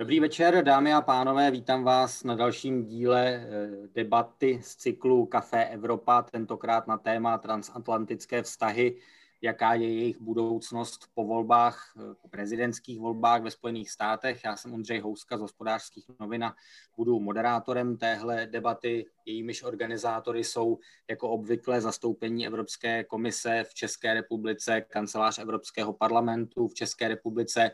Dobrý večer, dámy a pánové, vítám vás na dalším díle eh, debaty z cyklu Café Evropa, tentokrát na téma transatlantické vztahy jaká je jejich budoucnost po volbách, eh, po prezidentských volbách ve Spojených státech. Já jsem Ondřej Houska z hospodářských novin a budu moderátorem téhle debaty. Jejímiž organizátory jsou jako obvykle zastoupení Evropské komise v České republice, kancelář Evropského parlamentu v České republice,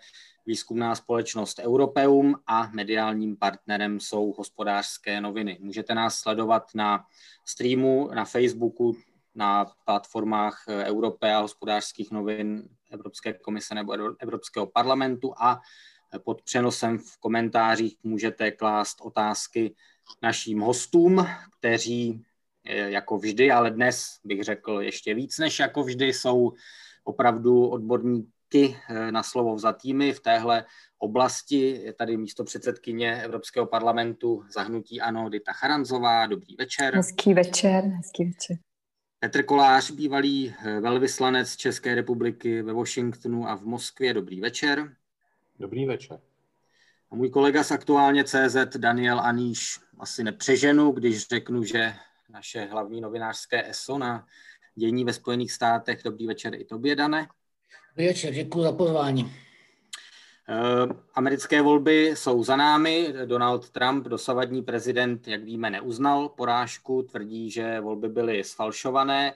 výzkumná společnost Europeum a mediálním partnerem jsou hospodářské noviny. Můžete nás sledovat na streamu na Facebooku, na platformách eh, Europy a hospodářských novin Evropské komise nebo Evropského parlamentu a eh, pod přenosem v komentářích můžete klást otázky našim hostům, kteří eh, jako vždy, ale dnes bych řekl ještě víc než jako vždy, jsou opravdu odborníky na slovo vzatými v téhle oblasti. Je tady místo předsedkyně Evropského parlamentu zahnutí Ano Dita Charanzová. Dobrý večer. Hezký večer, hezký večer. Petr Kolář, bývalý eh, velvyslanec České republiky ve Washingtonu a v Moskvě. Dobrý večer. Dobrý večer. A můj kolega z aktuálně CZ Daniel Aníš asi nepřeženu, když řeknu, že naše hlavní novinářské ESO na dění ve Spojených státech. Dobrý večer i tobě, Dane. Dobrý večer, děkuji za pozvání. Eh, americké volby jsou za námi. Donald Trump, dosavadní prezident, jak víme, neuznal porážku, tvrdí, že volby byly sfalšované,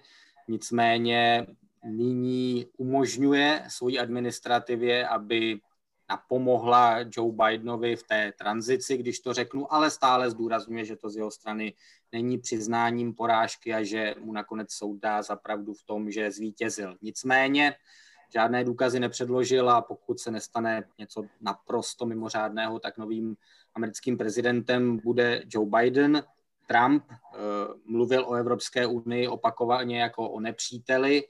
nicméně nyní umožňuje svoji administrativě, aby napomohla Joe Bidenovi v té tranzici, když to řeknu, ale stále zdůrazňuje, že to z jeho strany není přiznáním porážky a že mu nakonec soud dá zapravdu v tom, že zvítězil. Nicméně žádné důkazy nepředložil a pokud se nestane něco naprosto mimořádného, tak novým americkým prezidentem bude Joe Biden. Trump uh, mluvil o Evropské unii opakovaně jako o nepříteli.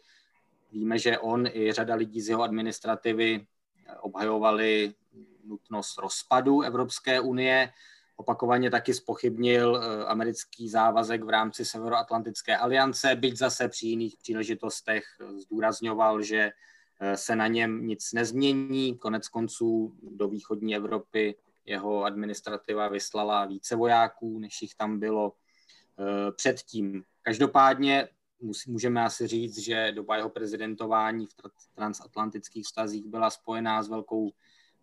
Víme, že on i řada lidí z jeho administrativy obhajovali nutnost rozpadu Evropské unie. Opakovaně taky spochybnil uh, americký závazek v rámci Severoatlantické aliance, byť zase při jiných příležitostech zdůrazňoval, že Eh, se na něm nic nezmění. Konec konců do východní Evropy jeho administrativa vyslala více vojáků, než jich tam bylo eh, předtím. Každopádně můžeme asi říct, že doba jeho prezidentování v transatlantických vztazích byla spojená s velkou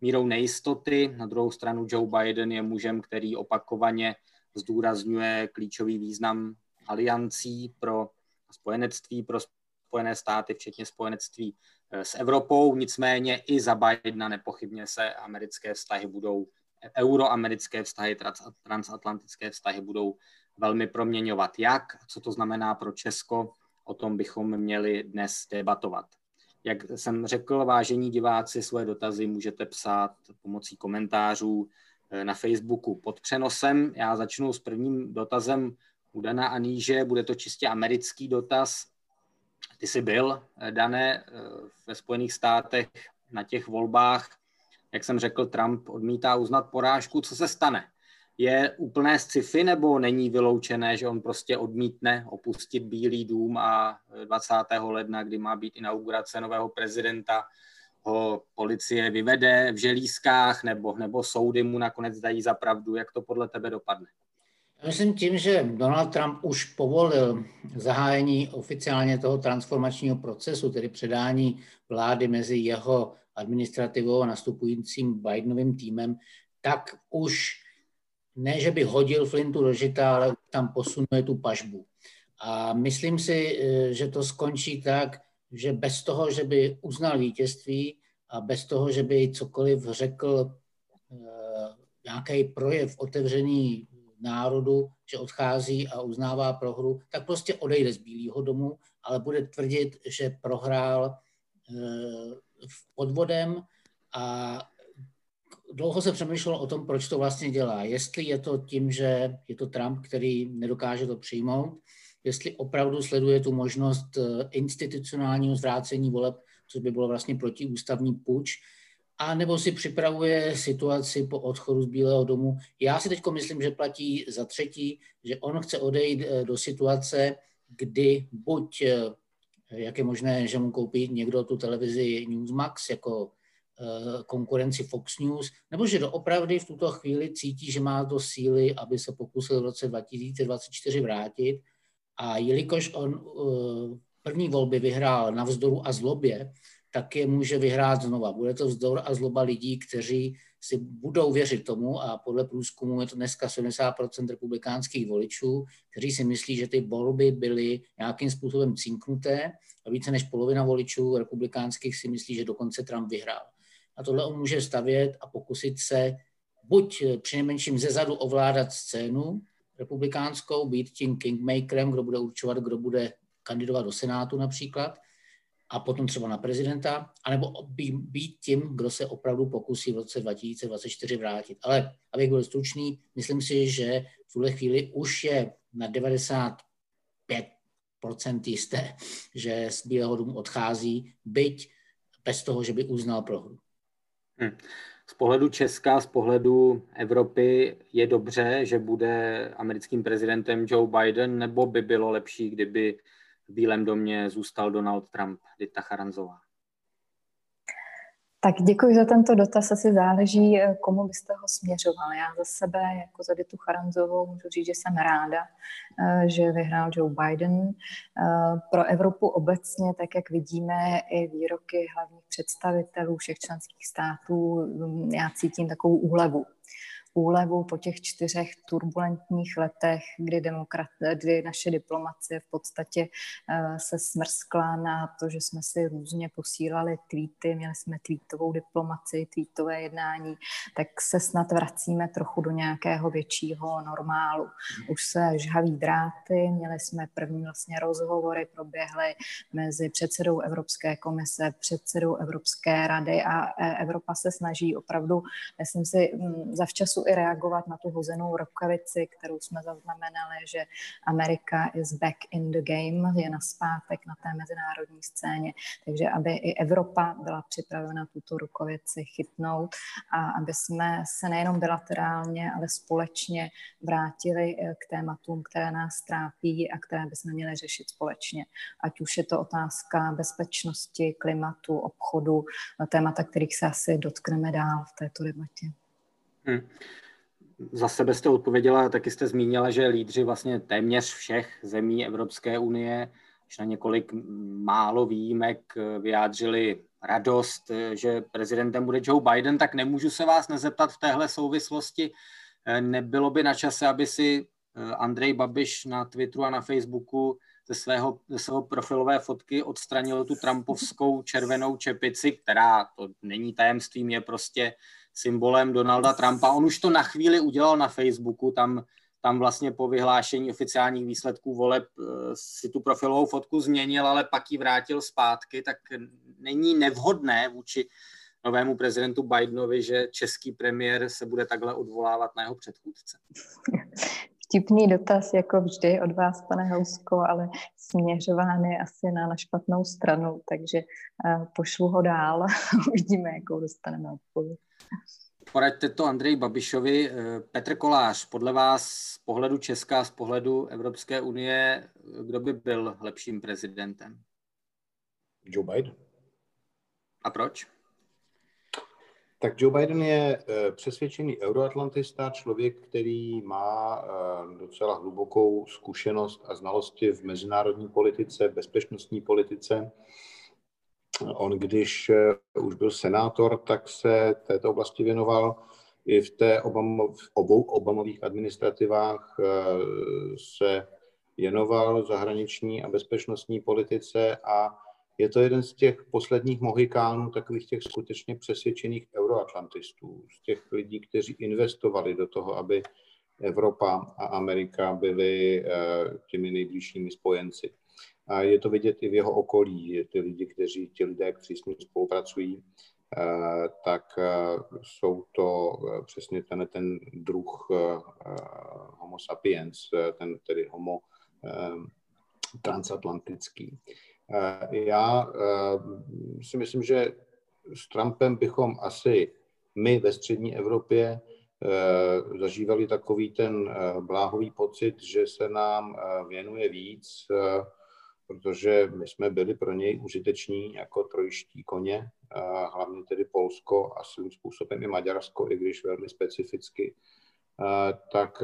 mírou nejistoty. Na druhou stranu Joe Biden je mužem, který opakovaně zdůrazňuje klíčový význam aliancí pro spojenectví pro Spojené státy, včetně spojenectví Eh, s Evropou, nicméně i za Bidena nepochybně se americké vztahy budou, euroamerické vztahy, transatlantické vztahy budou velmi proměňovat. Jak, co to znamená pro Česko, o tom bychom měli dnes debatovat. Jak jsem řekl, vážení diváci, svoje dotazy můžete psát pomocí komentářů eh, na Facebooku pod přenosem. Já začnu s prvním dotazem u Dana Aníže, bude to čistě americký dotaz. Ty jsi byl, eh, Dané, eh, ve Spojených státech na těch volbách. Jak jsem řekl, Trump odmítá uznat porážku. Co se stane? Je úplné sci-fi nebo není vyloučené, že on prostě odmítne opustit Bílý dům a 20. ledna, kdy má být inaugurace nového prezidenta, ho policie vyvede v želízkách nebo, nebo soudy mu nakonec dají za pravdu. Jak to podle tebe dopadne? Myslím tím, že Donald Trump už povolil zahájení oficiálně toho transformačního procesu, tedy předání vlády mezi jeho administrativou a nastupujícím Bidenovým týmem, tak už ne, že by hodil flintu do žita, ale tam posunuje tu pažbu. A myslím si, že to skončí tak, že bez toho, že by uznal vítězství a bez toho, že by cokoliv řekl, eh, nějaký projev otevřený národu, že odchází a uznává prohru, tak prostě odejde z Bílého domu, ale bude tvrdit, že prohrál eh, podvodem a dlouho se přemýšlelo o tom, proč to vlastně dělá. Jestli je to tím, že je to Trump, který nedokáže to přijmout, jestli opravdu sleduje tu možnost eh, institucionálního zvrácení voleb, což by bylo vlastně protiústavní puč, a nebo si připravuje situaci po odchodu z Bílého domu. Já si teď myslím, že platí za třetí, že on chce odejít eh, do situace, kdy buď, eh, jak je možné, že mu koupí někdo tu televizi Newsmax jako konkurenci Fox News, nebo že doopravdy v tuto chvíli cítí, že má to síly, aby se pokusil v roce 2024 vrátit. A jelikož on první volby vyhrál na vzdoru a zlobě, tak je může vyhrát znova. Bude to vzdor a zloba lidí, kteří si budou věřit tomu, a podle průzkumu je to dneska 70% republikánských voličů, kteří si myslí, že ty volby byly nějakým způsobem cinknuté a více než polovina voličů republikánských si myslí, že dokonce Trump vyhrál. A tohle on může stavět a pokusit se buď přinejmenším zezadu ovládat scénu republikánskou, být tím kingmakerem, kdo bude určovat, kdo bude kandidovat do Senátu například, a potom třeba na prezidenta, anebo být tím, kdo se opravdu pokusí v roce 2024 vrátit. Ale abych byl stručný, myslím si, že v tuhle chvíli už je na 95% jisté, že z Bílého domu odchází, byť bez toho, že by uznal prohru. Hmm. Z pohledu Česka, z pohledu Evropy je dobře, že bude americkým prezidentem Joe Biden, nebo by bylo lepší, kdyby v Bílém domě zůstal Donald Trump, Dita Charanzová. Tak děkuji za tento dotaz. Asi záleží, eh, komu byste ho směřoval. Já za sebe, jako za Ditu Charanzovou, můžu říct, že jsem ráda, eh, že vyhrál Joe Biden. Eh, pro Evropu obecně, tak jak vidíme i výroky hlavních představitelů všech členských států, hm, já cítím takovou úlevu úlevu po těch čtyřech turbulentních letech, kdy, demokrat, kdy naše diplomacie v podstatě uh, se smrskla na to, že jsme si různě posílali tweety, měli jsme tweetovou diplomaci, tweetové jednání, tak se snad vracíme trochu do nějakého většího normálu. Už se žhaví dráty, měli jsme první vlastně rozhovory, proběhly mezi předsedou Evropské komise, předsedou Evropské rady a e, Evropa se snaží opravdu, myslím si, zavčasu i reagovat na tu hozenou rukavici, kterou jsme zaznamenali, že Amerika is back in the game, je na zpátek na té mezinárodní scéně. Takže aby i Evropa byla připravena tuto rukavici chytnout a aby jsme se nejenom bilaterálně, ale společně vrátili eh, k tématům, které nás trápí a které bychom měli řešit společně. Ať už je to otázka bezpečnosti, klimatu, obchodu, témata, kterých se asi dotkneme dál v této debatě. Hmm za sebe jste odpověděla, taky jste zmínila, že lídři vlastně téměř všech zemí Evropské unie, až na několik málo výjimek vyjádřili radost, že prezidentem bude Joe Biden, tak nemůžu se vás nezeptat v téhle souvislosti. Nebylo by na čase, aby si Andrej Babiš na Twitteru a na Facebooku ze, svého, ze svého profilové fotky odstranil tu trumpovskou červenou čepici, která to není tajemstvím, je prostě symbolem Donalda Trumpa. On už to na chvíli udělal na Facebooku, tam, tam vlastně po vyhlášení oficiálních výsledků voleb eh, si tu profilovou fotku změnil, ale pak ji vrátil zpátky, tak není nevhodné vůči novému prezidentu Bidenovi, že český premiér se bude takhle odvolávat na jeho předchůdce. Vtipný dotaz, jako vždy od vás, pane Housko, ale směřován je asi na, na špatnou stranu, takže uh, pošlu ho dál a uvidíme, jakou dostaneme odpověď. Poraďte to Andrej Babišovi. Eh, Petr Kolář, podle vás z pohledu Česka, z pohledu Evropské unie, kdo by byl lepším prezidentem? Joe Biden. A proč? Tak Joe Biden je eh, přesvědčený euroatlantista, člověk, který má eh, docela hlubokou zkušenost a znalosti v mezinárodní politice, bezpečnostní politice. On, když eh, už byl senátor, tak se této oblasti věnoval. I v, té Obama, v obou Obamových administrativách se věnoval zahraniční a bezpečnostní politice a je to jeden z těch posledních mohikánů, takových těch skutečně přesvědčených euroatlantistů, z těch lidí, kteří investovali do toho, aby Evropa a Amerika byly eh, těmi nejbližšími spojenci. A je to vidět i v jeho okolí. Ty lidi, kteří, ti lidé, kteří s ním spolupracují, eh, tak eh, jsou to přesně ten, ten druh homo sapiens, ten tedy homo transatlantický. Já si myslím, že s Trumpem bychom asi my ve střední Evropě zažívali takový ten bláhový pocit, že se nám věnuje víc, protože my jsme byli pro něj užiteční jako trojiští koně, hlavně tedy Polsko a svým způsobem i Maďarsko, i když velmi specificky, tak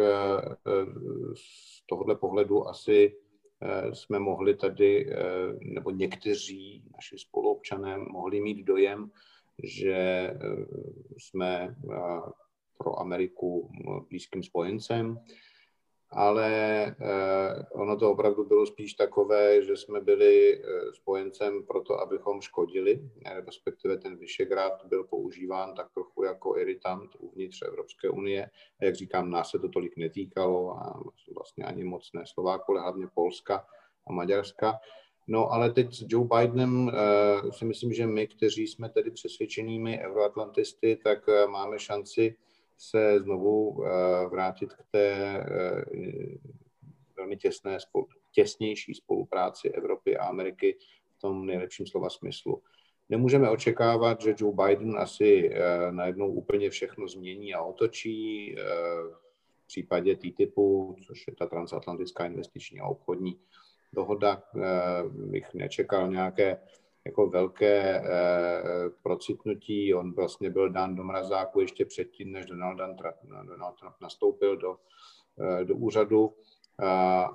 z tohohle pohledu asi jsme mohli tady, nebo někteří naši spoluobčané mohli mít dojem, že jsme pro Ameriku blízkým spojencem, ale eh, ono to opravdu bylo spíš takové, že jsme byli eh, spojencem proto, abychom škodili, respektive ten Vyšegrad byl používán tak trochu jako irritant uvnitř Evropské unie. A jak říkám, nás se to tolik netýkalo a vlastně ani moc ne Slováku, ale hlavně Polska a Maďarska. No ale teď s Joe Bidenem si myslím, že my, kteří jsme tedy přesvědčenými euroatlantisty, tak máme šanci se znovu eh, vrátit k té eh, velmi těsné, těsnější spolupráci Evropy a Ameriky v tom nejlepším slova smyslu. Nemůžeme očekávat, že Joe Biden asi eh, najednou úplně všechno změní a otočí. V případě TTIPu, což je ta transatlantická investiční a obchodní dohoda, bych nečekal nějaké jako velké eh, procitnutí. On vlastně byl dán do mrazáku ještě předtím, než Donald Trump, Donald Trump nastoupil do, eh, do úřadu. Eh,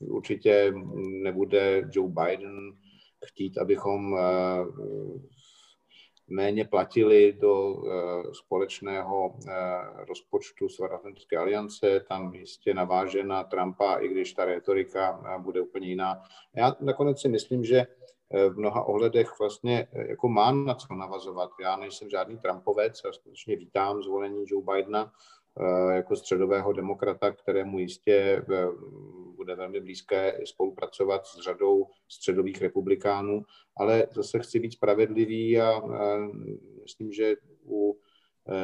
určitě nebude Joe Biden chtít, abychom méně platili do společného rozpočtu Severoatlantické aliance, tam jistě naváže na Trumpa, i když ta retorika bude úplně jiná. Já nakonec si myslím, že v mnoha ohledech vlastně eh, jako má na co navazovat. Já nejsem žádný Trumpovec, já skutečně vítám zvolení Joe Bidena eh, jako středového demokrata, kterému jistě eh, bude velmi blízké spolupracovat s řadou středových republikánů, ale zase chci být spravedlivý a myslím, že u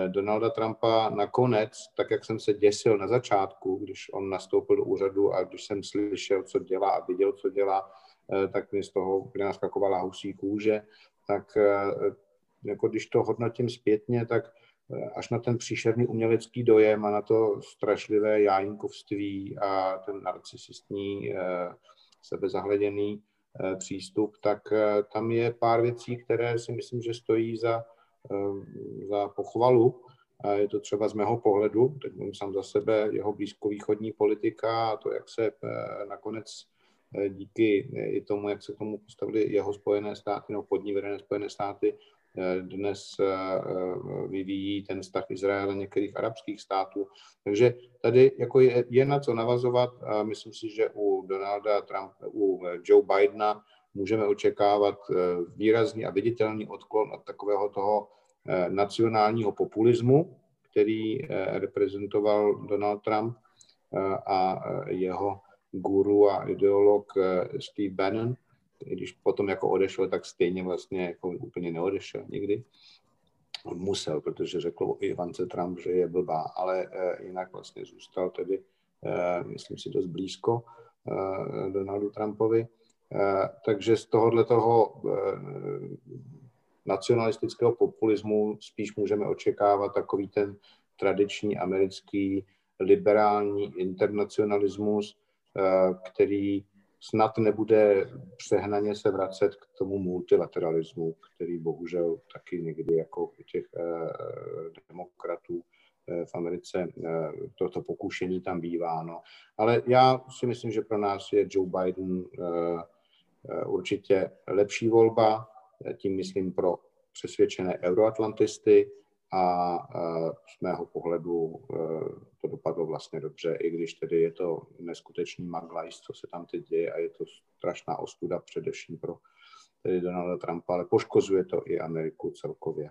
Donalda Trumpa nakonec, tak jak jsem se děsil na začátku, když on nastoupil do úřadu a když jsem slyšel, co dělá a viděl, co dělá, Eh, tak mi z toho úplně naskakovala husí kůže, tak eh, jako když to hodnotím zpětně, tak eh, až na ten příšerný umělecký dojem a na to strašlivé jájinkovství a ten narcisistní, sebezahleděný přístup, tak tam je pár věcí, které si myslím, že stojí za, za pochvalu. Je to třeba z mého pohledu, teď mám sám za sebe, jeho blízkovýchodní politika a to, jak se nakonec Eh, díky eh, i tomu, jak se k tomu postavili jeho Spojené státy, nebo pod ní vedené Spojené státy, eh, dnes vyvíjí ten vztah Izraele některých arabských států. Takže tady jako je, je na co navazovat a myslím si, že u Donalda Trump, u Joe Bidena můžeme očekávat výrazný a viditelný odklon od takového toho nacionálního populismu, který reprezentoval Donald Trump a jeho guru a ideolog eh, Steve Bannon, když potom jako odešel, tak stejně vlastně jako úplně neodešel nikdy. On musel, protože řekl o Ivance Trump, že je blbá, ale eh, jinak vlastně zůstal tedy, eh, myslím si, dost blízko Donaldu Trumpovi. Takže z tohohle toho nacionalistického populismu spíš můžeme očekávat takový ten tradiční americký liberální internacionalismus, který snad nebude přehnaně se vracet k tomu multilateralismu, který bohužel taky někdy jako u těch eh, demokratů eh, v Americe toto pokušení tam bývá. No. Ale já si myslím, že pro nás je Joe Biden určitě lepší volba, tím myslím pro přesvědčené euroatlantisty, a z mého pohledu to dopadlo vlastně dobře, i když tedy je to neskutečný maglajs, co se tam teď děje a je to strašná ostuda především pro tedy Donalda Trumpa, ale poškozuje to i Ameriku celkově.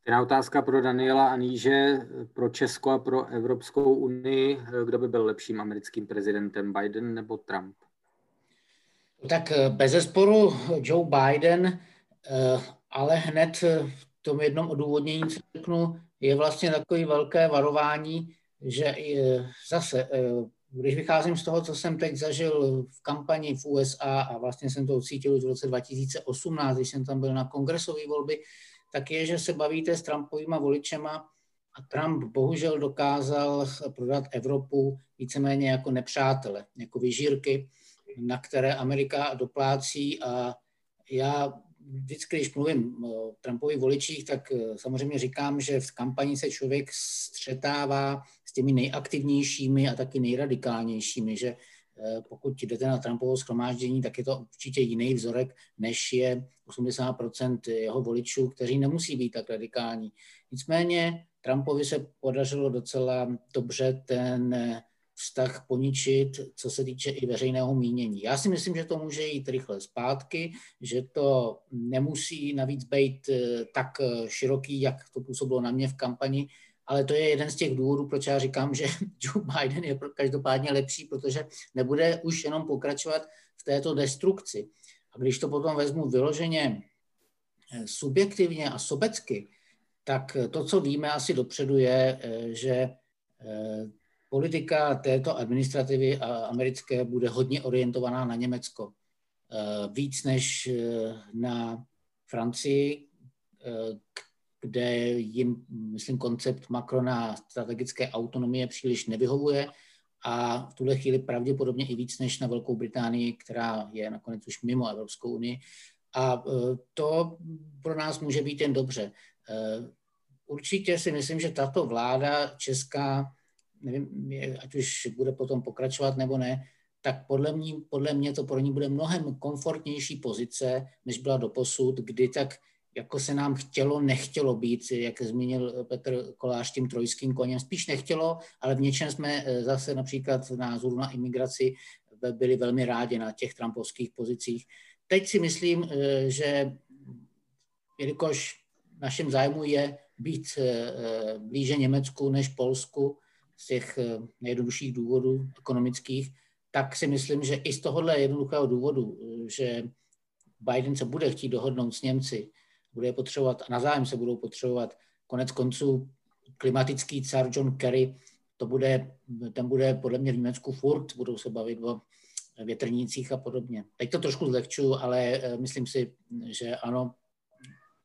Stejná otázka pro Daniela Aníže, pro Česko a pro Evropskou unii. Kdo by byl lepším americkým prezidentem, Biden nebo Trump? Tak e, bez zesporu Joe Biden, e, ale hned v tom jednom odůvodnění, co řeknu, je vlastně takové velké varování, že zase, e, když vycházím z toho, co jsem teď zažil v kampani v USA a vlastně jsem to cítil už v roce 2018, když jsem tam byl na kongresové volby, tak je, že se bavíte s Trumpovýma voličema a Trump bohužel dokázal prodat Evropu víceméně jako nepřátele, jako vyžírky, na které Amerika doplácí. A já vždycky, když mluvím o Trumpových voličích, tak eh, samozřejmě říkám, že v kampani se člověk střetává s těmi nejaktivnějšími a taky nejradikálnějšími, že eh, pokud jdete na Trumpovo schromáždění, tak je to určitě jiný vzorek, než je 80% jeho voličů, kteří nemusí být tak radikální. Nicméně Trumpovi se podařilo docela dobře ten vztah poničit, co se týče i veřejného mínění. Já si myslím, že to může jít rychle zpátky, že to nemusí navíc být eh, tak eh, široký, jak to působilo na mě v kampani, ale to je jeden z těch důvodů, proč já říkám, že Joe Biden je každopádně lepší, protože nebude už jenom pokračovat v této destrukci. A když to potom vezmu vyloženě eh, subjektivně a sobecky, tak to, co víme asi dopředu, je, že politika této administrativy americké bude hodně orientovaná na Německo. Eh, víc než eh, na Francii, eh, kde jim, myslím, koncept Macrona strategické autonomie příliš nevyhovuje a v tuhle chvíli pravděpodobně i víc než na Velkou Británii, která je nakonec už mimo Evropskou unii. A to pro nás může být jen dobře. Určitě si myslím, že tato vláda česká nevím, ať už bude potom pokračovat nebo ne, tak podle mě, podle mě to pro ní bude mnohem komfortnější pozice, než byla do posud, kdy tak jako se nám chtělo, nechtělo být, jak zmínil Petr Kolář tím trojským koněm, spíš nechtělo, ale v něčem jsme eh, zase například v názoru na imigraci byli velmi rádi na těch trumpovských pozicích. Teď si myslím, eh, že jelikož naším zájmu je být eh, blíže Německu než Polsku, z těch eh, nejjednodušších důvodů ekonomických, tak si myslím, že i z tohohle jednoduchého důvodu, eh, že Biden se bude chtít dohodnout s Němci, bude potřebovat, a nazájem se budou potřebovat, konec konců klimatický car John Kerry, to bude, ten bude podle mě v Německu furt, budou se bavit o větrnících a podobně. Teď to trošku zlehču, ale eh, myslím si, že ano,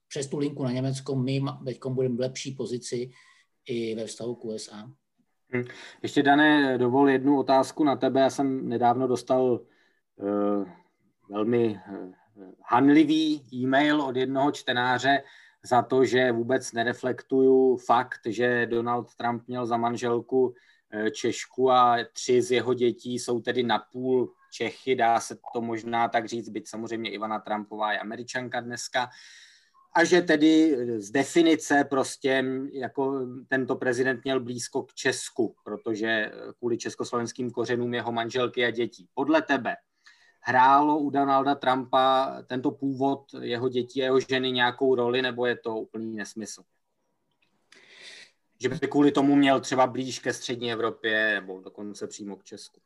přes tu linku na Německo my teď budeme v lepší pozici i ve vztahu k USA. Ještě, Dané, dovol jednu otázku na tebe. Já jsem nedávno dostal uh, velmi uh, hanlivý e-mail od jednoho čtenáře za to, že vůbec nereflektuju fakt, že Donald Trump měl za manželku uh, Češku a tři z jeho dětí jsou tedy napůl Čechy, dá se to možná tak říct, byť samozřejmě Ivana Trumpová je američanka dneska. Uh, a že tedy z definice prostě jako tento prezident měl blízko k Česku, protože kvůli československým kořenům jeho manželky a dětí. Podle tebe hrálo u Donalda Trumpa tento původ jeho dětí a jeho ženy nějakou roli, nebo je to úplný nesmysl? Že by kvůli tomu měl třeba blíž ke střední Evropě nebo dokonce přímo k Česku?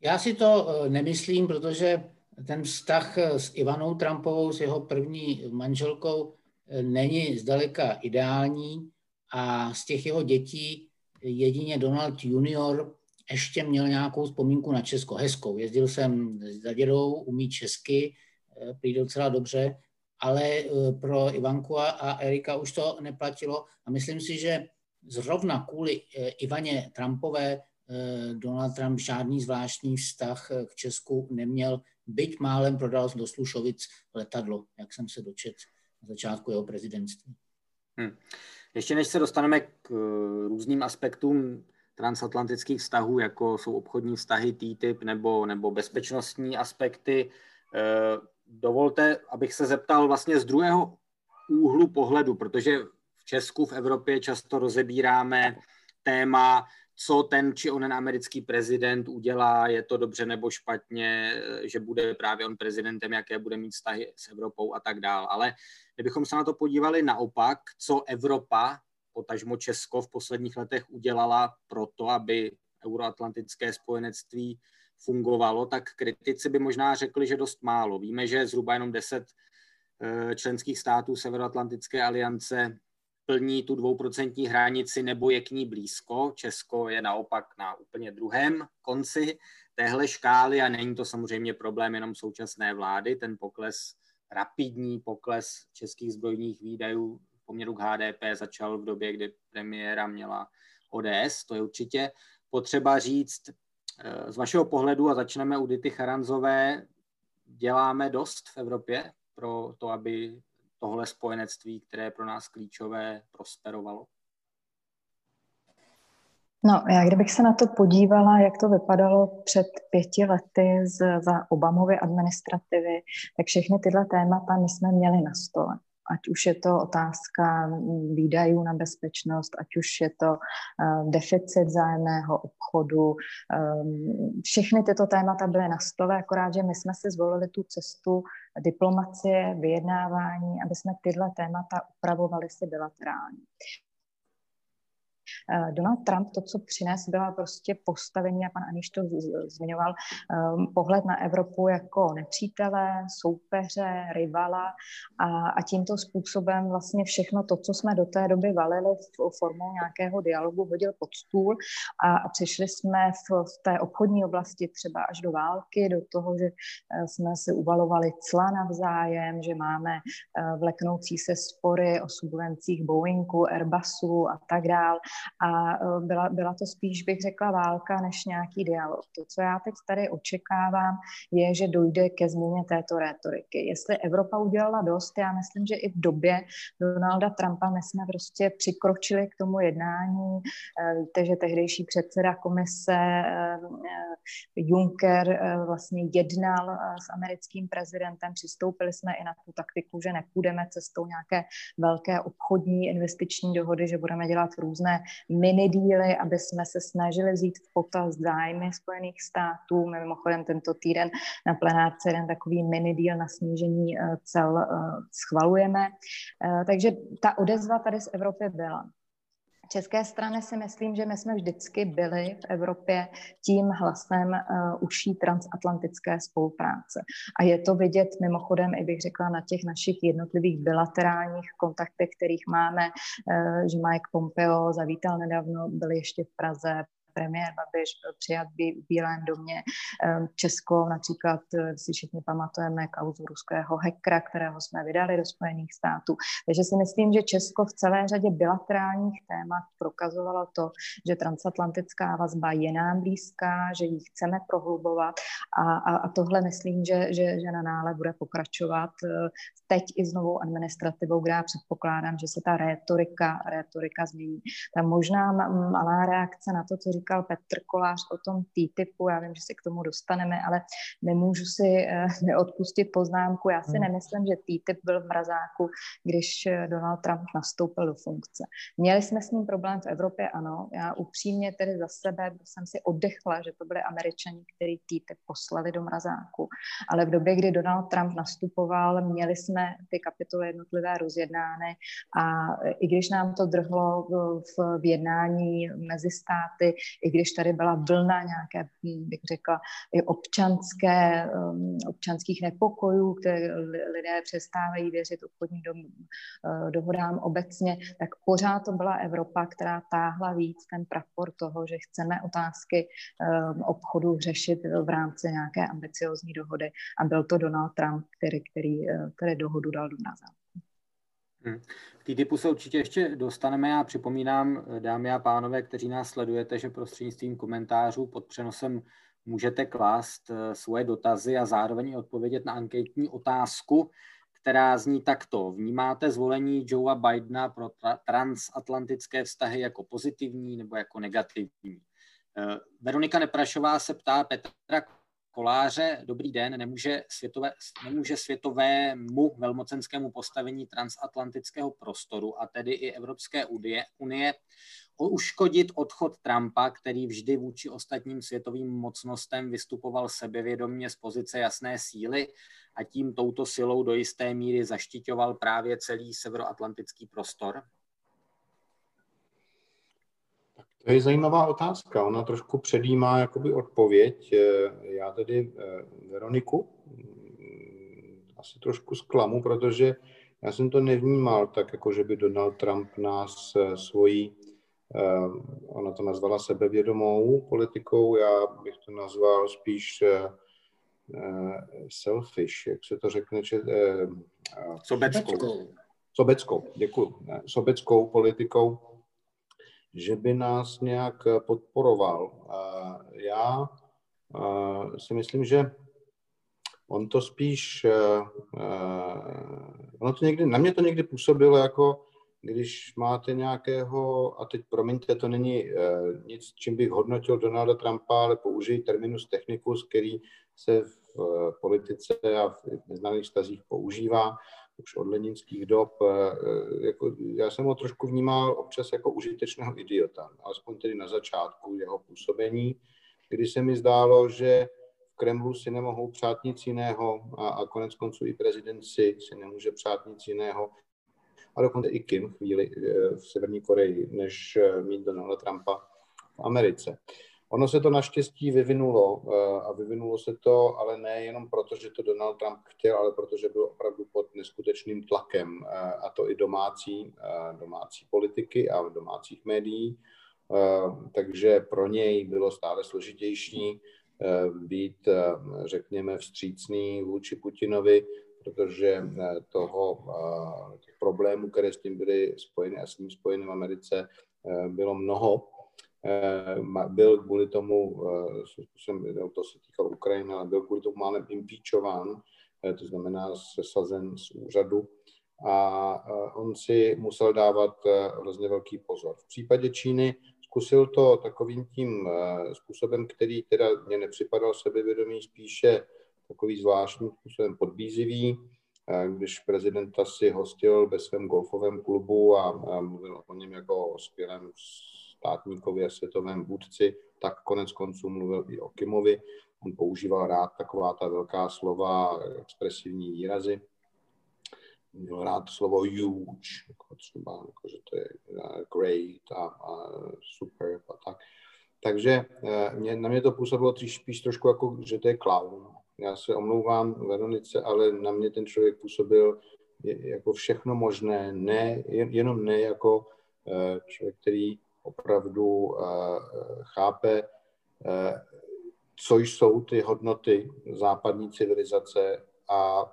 Já si to eh, nemyslím, protože ten vztah s Ivanou Trumpovou, s jeho první manželkou, není zdaleka ideální a z těch jeho dětí jedině Donald junior ještě měl nějakou vzpomínku na Česko, hezkou. Jezdil jsem za dědou, umí česky, přijde docela dobře, ale eh, pro Ivanku a Erika už to neplatilo. A myslím si, že zrovna kvůli eh, Ivaně Trumpové eh, Donald Trump žádný zvláštní vztah k Česku neměl byť málem prodal do Slušovic letadlo, jak jsem se dočet na začátku jeho prezidentství. Hmm. Ještě než se dostaneme k uh, různým aspektům transatlantických vztahů, jako jsou obchodní vztahy TTIP nebo, nebo bezpečnostní aspekty, uh, dovolte, abych se zeptal vlastně z druhého úhlu pohledu, protože v Česku, v Evropě často rozebíráme téma co ten či onen americký prezident udělá, je to dobře nebo špatně, že bude právě on prezidentem, jaké bude mít vztahy s Evropou a tak dál. Ale kdybychom se na to podívali naopak, co Evropa, potažmo Česko v posledních letech udělala pro to, aby euroatlantické spojenectví fungovalo, tak kritici by možná řekli, že dost málo. Víme, že zhruba jenom 10 eh, členských států Severoatlantické aliance plní tu dvouprocentní hranici nebo je k ní blízko. Česko je naopak na úplně druhém konci téhle škály a není to samozřejmě problém jenom současné vlády. Ten pokles, rapidní pokles českých zbrojních výdajů v poměru k HDP začal v době, kdy premiéra měla ODS. To je určitě potřeba říct. z vašeho pohledu, a začneme u Dity Charanzové, děláme dost v Evropě pro to, aby tohle spojenectví, které pro nás klíčové, prosperovalo? No, já kdybych se na to podívala, jak to vypadalo před pěti lety z, za Obamovy administrativy, tak všechny tyhle témata my jsme měli na stole ať už je to otázka výdajů na bezpečnost, ať už je to uh, deficit zájemného obchodu. Um, všechny tyto témata byly na stole, akorát, že my jsme si zvolili tu cestu diplomacie, vyjednávání, aby jsme tyhle témata upravovali si bilaterálně. Eh, Donald Trump to, co přines, byla prostě postavení, a pan Aniš to zmiňoval, ehm, pohled na Evropu jako nepřítele, soupeře, rivala a, a tímto způsobem vlastně všechno to, co jsme do té doby valili v formou nějakého dialogu, hodil pod stůl a, a přišli jsme v, v té obchodní oblasti třeba až do války, do toho, že eh, jsme si uvalovali cla navzájem, že máme eh, vleknoucí se spory o subvencích Boeingu, Airbusu a tak dál a e, byla, byla to spíš, bych řekla, válka než nějaký dialog. To, co já teď tady očekávám, je, že dojde ke změně této rétoriky. Jestli Evropa udělala dost, já myslím, že i v době Donalda Trumpa my jsme prostě přikročili k tomu jednání. E, víte, že tehdejší předseda komise e, Juncker vlastně jednal s americkým prezidentem, přistoupili jsme i na tu taktiku, že nepůjdeme cestou nějaké velké obchodní investiční dohody, že budeme dělat různé mini díly, aby jsme se snažili vzít v potaz zájmy Spojených států. Mimochodem tento týden na plenárce jeden takový mini díl na snížení eh, cel eh, schvalujeme. Eh, takže ta odezva tady z Evropy byla české strany si myslím, že my jsme vždycky byli v Evropě tím hlasem uh, uší transatlantické spolupráce. A je to vidět mimochodem, i bych řekla, na těch našich jednotlivých bilaterálních kontaktech, kterých máme, uh, že Mike Pompeo zavítal nedávno, byl ještě v Praze, premiér Babiš byl přijat v Bílém domě. Ehm, Česko například eh, si všichni pamatujeme kauzu ruského hackera, kterého jsme vydali do Spojených států. Takže si myslím, že Česko v celé řadě bilaterálních témat prokazovalo to, že transatlantická vazba je nám blízká, že ji chceme prohlubovat a, a, a tohle myslím, že, že, že na nále bude pokračovat eh, teď i s novou administrativou, kde já předpokládám, že se ta rétorika, rétorika změní. Ta možná malá reakce na to, co říkal Petr Kolář o tom T-typu, já vím, že se k tomu dostaneme, ale nemůžu si uh, neodpustit poznámku. Já si hmm. nemyslím, že T-typ byl v mrazáku, když eh, Donald Trump nastoupil do funkce. Měli jsme s ním problém v Evropě, ano. Já upřímně tedy za sebe jsem si oddechla, že to byli američani, kteří T-typ poslali do mrazáku. Ale v době, kdy Donald Trump nastupoval, měli jsme ty kapitoly jednotlivé rozjednány a i když nám to drhlo v, v jednání mezi státy, i když tady byla vlna nějaké, bych řekla, i občanské, um, občanských nepokojů, které lidé přestávají věřit obchodním do, uh, dohodám obecně, tak pořád to byla Evropa, která táhla víc ten prapor toho, že chceme otázky um, obchodu řešit v rámci nějaké ambiciozní dohody. A byl to Donald Trump, který, který, uh, který dohodu dal do nás. Hmm. K té typu se určitě ještě dostaneme. Já připomínám, dámy a pánové, kteří nás sledujete, že prostřednictvím komentářů pod přenosem můžete klást eh, svoje dotazy a zároveň odpovědět na anketní otázku, která zní takto. Vnímáte zvolení Joea Bidena pro transatlantické vztahy jako pozitivní nebo jako negativní? Eh, Veronika Neprašová se ptá Petra Koláře, dobrý den, nemůže, světové, nemůže světovému velmocenskému postavení transatlantického prostoru a tedy i Evropské unie, unie uškodit odchod Trumpa, který vždy vůči ostatním světovým mocnostem vystupoval sebevědomně z pozice jasné síly a tím touto silou do jisté míry zaštiťoval právě celý severoatlantický prostor? To je zajímavá otázka. Ona trošku předjímá jakoby odpověď. Eh, já tedy eh, Veroniku mm, asi trošku zklamu, protože já jsem to nevnímal tak, jako že by Donald Trump nás eh, svojí, ona to nazvala sebevědomou politikou, já bych to nazval spíš selfish, jak se to řekne, že, sobeckou. Sobeckou, děkuji. Sobeckou politikou, že by nás nějak podporoval. Já si myslím, že on to spíš, ono to někdy, na mě to někdy působilo jako, když máte nějakého, a teď promiňte, to není nic, čím bych hodnotil Donalda Trumpa, ale použij terminus technicus, který se v politice a v mezinárodních stazích používá už od leninských dob. Jako, já jsem ho trošku vnímal občas jako užitečného idiota, alespoň tedy na začátku jeho působení, kdy se mi zdálo, že v Kremlu si nemohou přát nic jiného a, a konec konců i prezident si, si nemůže přát nic jiného, a dokonce i Kim chvíli v Severní Koreji, než mít Donalda Trumpa v Americe. Ono se to naštěstí vyvinulo a vyvinulo se to, ale ne jenom proto, že to Donald Trump chtěl, ale protože byl opravdu pod neskutečným tlakem a to i domácí, domácí politiky a domácích médií Eh, takže pro něj bylo stále složitější eh, být, eh, řekněme, vstřícný vůči Putinovi, protože toho těch problémů, které s tím byly spojeny a s ním spojeny v Americe, bylo mnoho. Byl kvůli tomu, to se týkalo Ukrajiny, ale byl kvůli tomu málem impeachován, to znamená sesazen z úřadu a on si musel dávat hrozně velký pozor. V případě Číny zkusil to takovým tím eh, způsobem, který teda mě nepřipadal sebevědomý, spíše takový zvláštním způsobem podbízivý, eh, když prezidenta si hostil ve svém golfovém klubu a, a mluvil o něm jako o skvělém státníkovi a světovém vůdci, tak konec konců mluvil i o Kimovi. On používal rád taková ta velká slova, expresivní výrazy měl rád slovo huge, jako třeba, jako, že to je great a, a super a tak. Takže eh, mě, na mě to působilo tři, spíš trošku jako, že to je clown. Já se omlouvám Veronice, ale na mě ten člověk působil jako všechno možné, ne, jenom ne jako eh, člověk, který opravdu eh, chápe, co jsou ty hodnoty západní civilizace a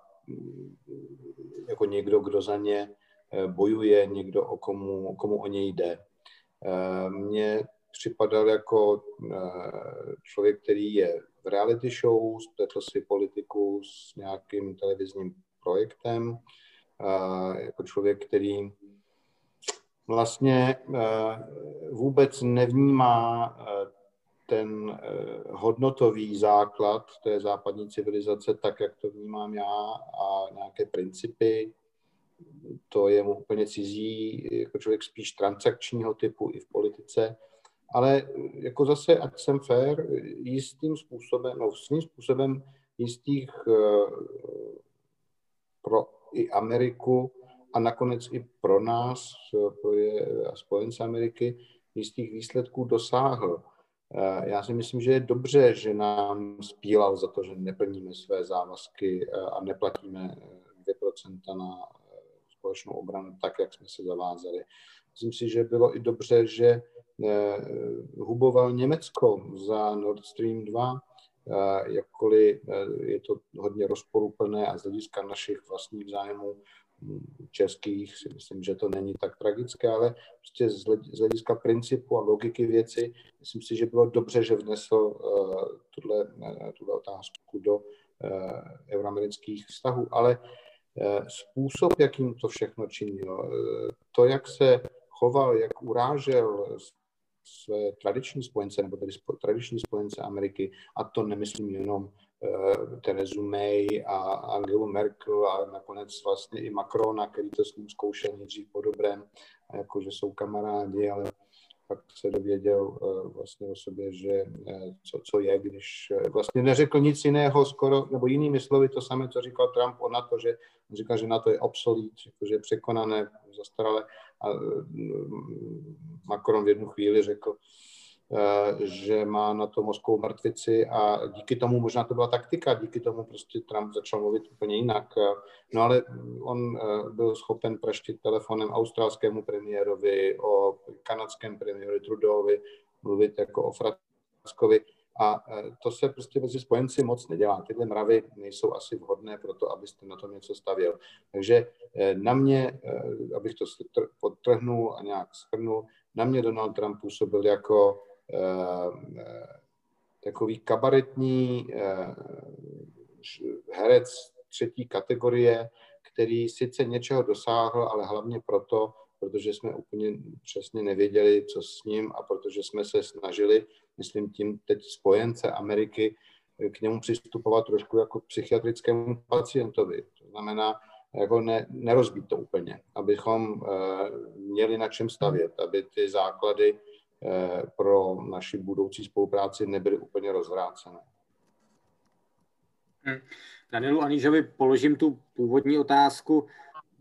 jako někdo, kdo za ně eh, bojuje, někdo, o komu, komu o něj jde. Eh, mně připadal jako eh, člověk, který je v reality show, spletl si politiku s nějakým televizním projektem, jako člověk, který vlastně vůbec nevnímá ten hodnotový základ té západní civilizace tak, jak to vnímám já a nějaké principy, to je mu úplně cizí, jako člověk spíš transakčního typu i v politice, ale jako zase, ať jsem fair, jistým způsobem, no svým způsobem jistých pro i Ameriku a nakonec i pro nás, pro je, spojence Ameriky, jistých výsledků dosáhl. Eh, já si myslím, že je dobře, že nám spílal za to, že neplníme své závazky eh, a neplatíme 2% eh, na společnou obranu tak, jak jsme se zavázali. Myslím si, že bylo i dobře, že huboval Německo za Nord Stream 2, jakkoliv je to hodně rozporuplné a z hlediska našich vlastních zájmů českých si myslím, že to není tak tragické, ale prostě z hlediska principu a logiky věci, myslím si, že bylo dobře, že vnesl uh, tuhle, uh, tuhle otázku do uh, euroamerických vztahů, ale uh, způsob, jakým to všechno činil, uh, to, jak se choval, jak urážel své tradiční spojence, nebo tedy tradiční spojence Ameriky, a to nemyslím jenom Eh, Terezu May a Angelu Merkel a nakonec vlastně i Macrona, který to s ním zkoušel nejdřív po dobrém, jako že jsou kamarádi, ale pak se dověděl eh, vlastně o sobě, že eh, co, co je, když vlastně neřekl nic jiného skoro, nebo jinými slovy to samé, co říkal Trump o NATO, že on říkal, že NATO je obsolít, že je překonané, zastaralé a Macron v jednu chvíli řekl, Eh, že má na to mozkovou mrtvici a díky tomu, možná to byla taktika, díky tomu prostě Trump začal mluvit úplně jinak. Eh, no ale on eh, byl schopen praštit telefonem australskému premiérovi, o kanadském premiérovi Trudeauovi, mluvit jako o Frackovi. A to se prostě mezi spojenci moc nedělá. Tyhle mravy nejsou asi vhodné pro to, abyste na tom něco stavěl. Takže na mě, abych to podtrhnul a nějak schrnul, na mě Donald Trump působil jako Eh, takový kabaretní herec třetí kategorie, který sice něčeho dosáhl, ale hlavně proto, protože jsme úplně přesně nevěděli, co s ním a protože jsme se snažili, myslím tím teď spojence Ameriky, k němu přistupovat trošku jako psychiatrickému pacientovi. To znamená, jako ne, nerozbít to úplně, abychom uh, měli na čem stavět, aby ty základy pro naši budoucí spolupráci nebyly úplně rozvrácené. Hmm. Danielu Anižovi položím tu původní otázku.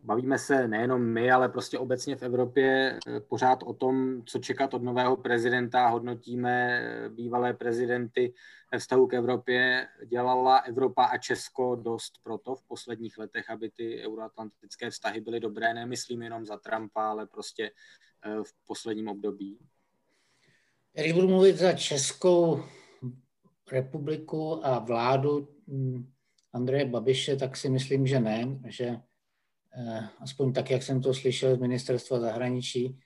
Bavíme se nejenom my, ale prostě obecně v Evropě eh, pořád o tom, co čekat od nového prezidenta. Hodnotíme eh, bývalé prezidenty ve vztahu k Evropě. Dělala Evropa a Česko dost proto v posledních letech, aby ty euroatlantické vztahy byly dobré. Nemyslím jenom za Trumpa, ale prostě eh, v posledním období. Když budu mluvit za Českou republiku a vládu hm, Andreje Babiše, tak si myslím, že ne, že eh, aspoň tak, jak jsem to slyšel z ministerstva zahraničí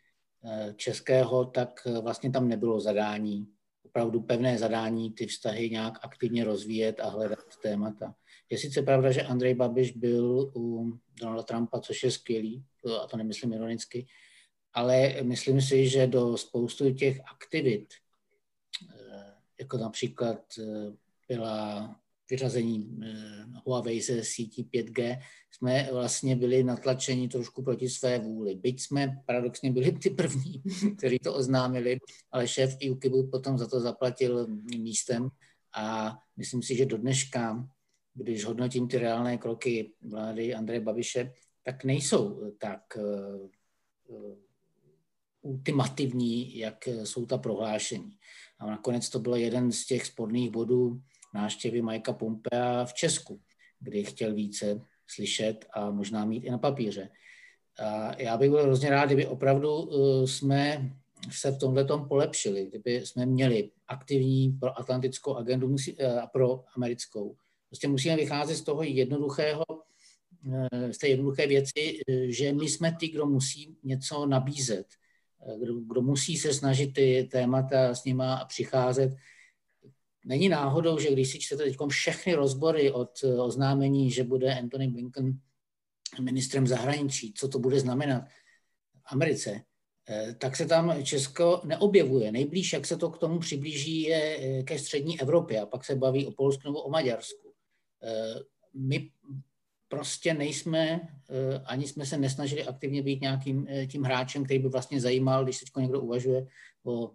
eh, českého, tak eh, vlastně tam nebylo zadání, opravdu pevné zadání ty vztahy nějak aktivně rozvíjet a hledat témata. Je sice pravda, že Andrej Babiš byl u Donalda Trumpa, což je skvělý, a to nemyslím ironicky, ale myslím si, že do spoustu těch aktivit, jako například byla vyřazení eh, Huawei ze sítí 5G, jsme vlastně byli natlačeni trošku proti své vůli. Byť jsme paradoxně byli ty první, kteří to oznámili, ale šéf UKIBu potom za to zaplatil místem a myslím si, že do dneška, když hodnotím ty reálné kroky vlády Andreje Babiše, tak nejsou tak ultimativní, jak jsou ta prohlášení. A nakonec to byl jeden z těch sporných bodů návštěvy Majka Pompea v Česku, kdy chtěl více slyšet a možná mít i na papíře. A já bych byl hrozně rád, kdyby opravdu uh, jsme se v tomhle tom polepšili, kdyby jsme měli aktivní pro atlantickou agendu uh, a pro americkou. Prostě musíme vycházet z toho jednoduchého, z té jednoduché věci, že my jsme ty, kdo musí něco nabízet, kdo, kdo musí se snažit ty témata s nima přicházet Není náhodou, že když si čtete teď všechny rozbory od eh, oznámení, že bude Anthony Blinken ministrem zahraničí, co to bude znamenat v Americe, eh, tak se tam Česko neobjevuje. Nejblíž, jak se to k tomu přiblíží, je eh, ke střední Evropě a pak se baví o Polsku nebo o Maďarsku. My prostě nejsme, ani jsme se nesnažili aktivně být nějakým tím hráčem, který by vlastně zajímal, když teď někdo uvažuje o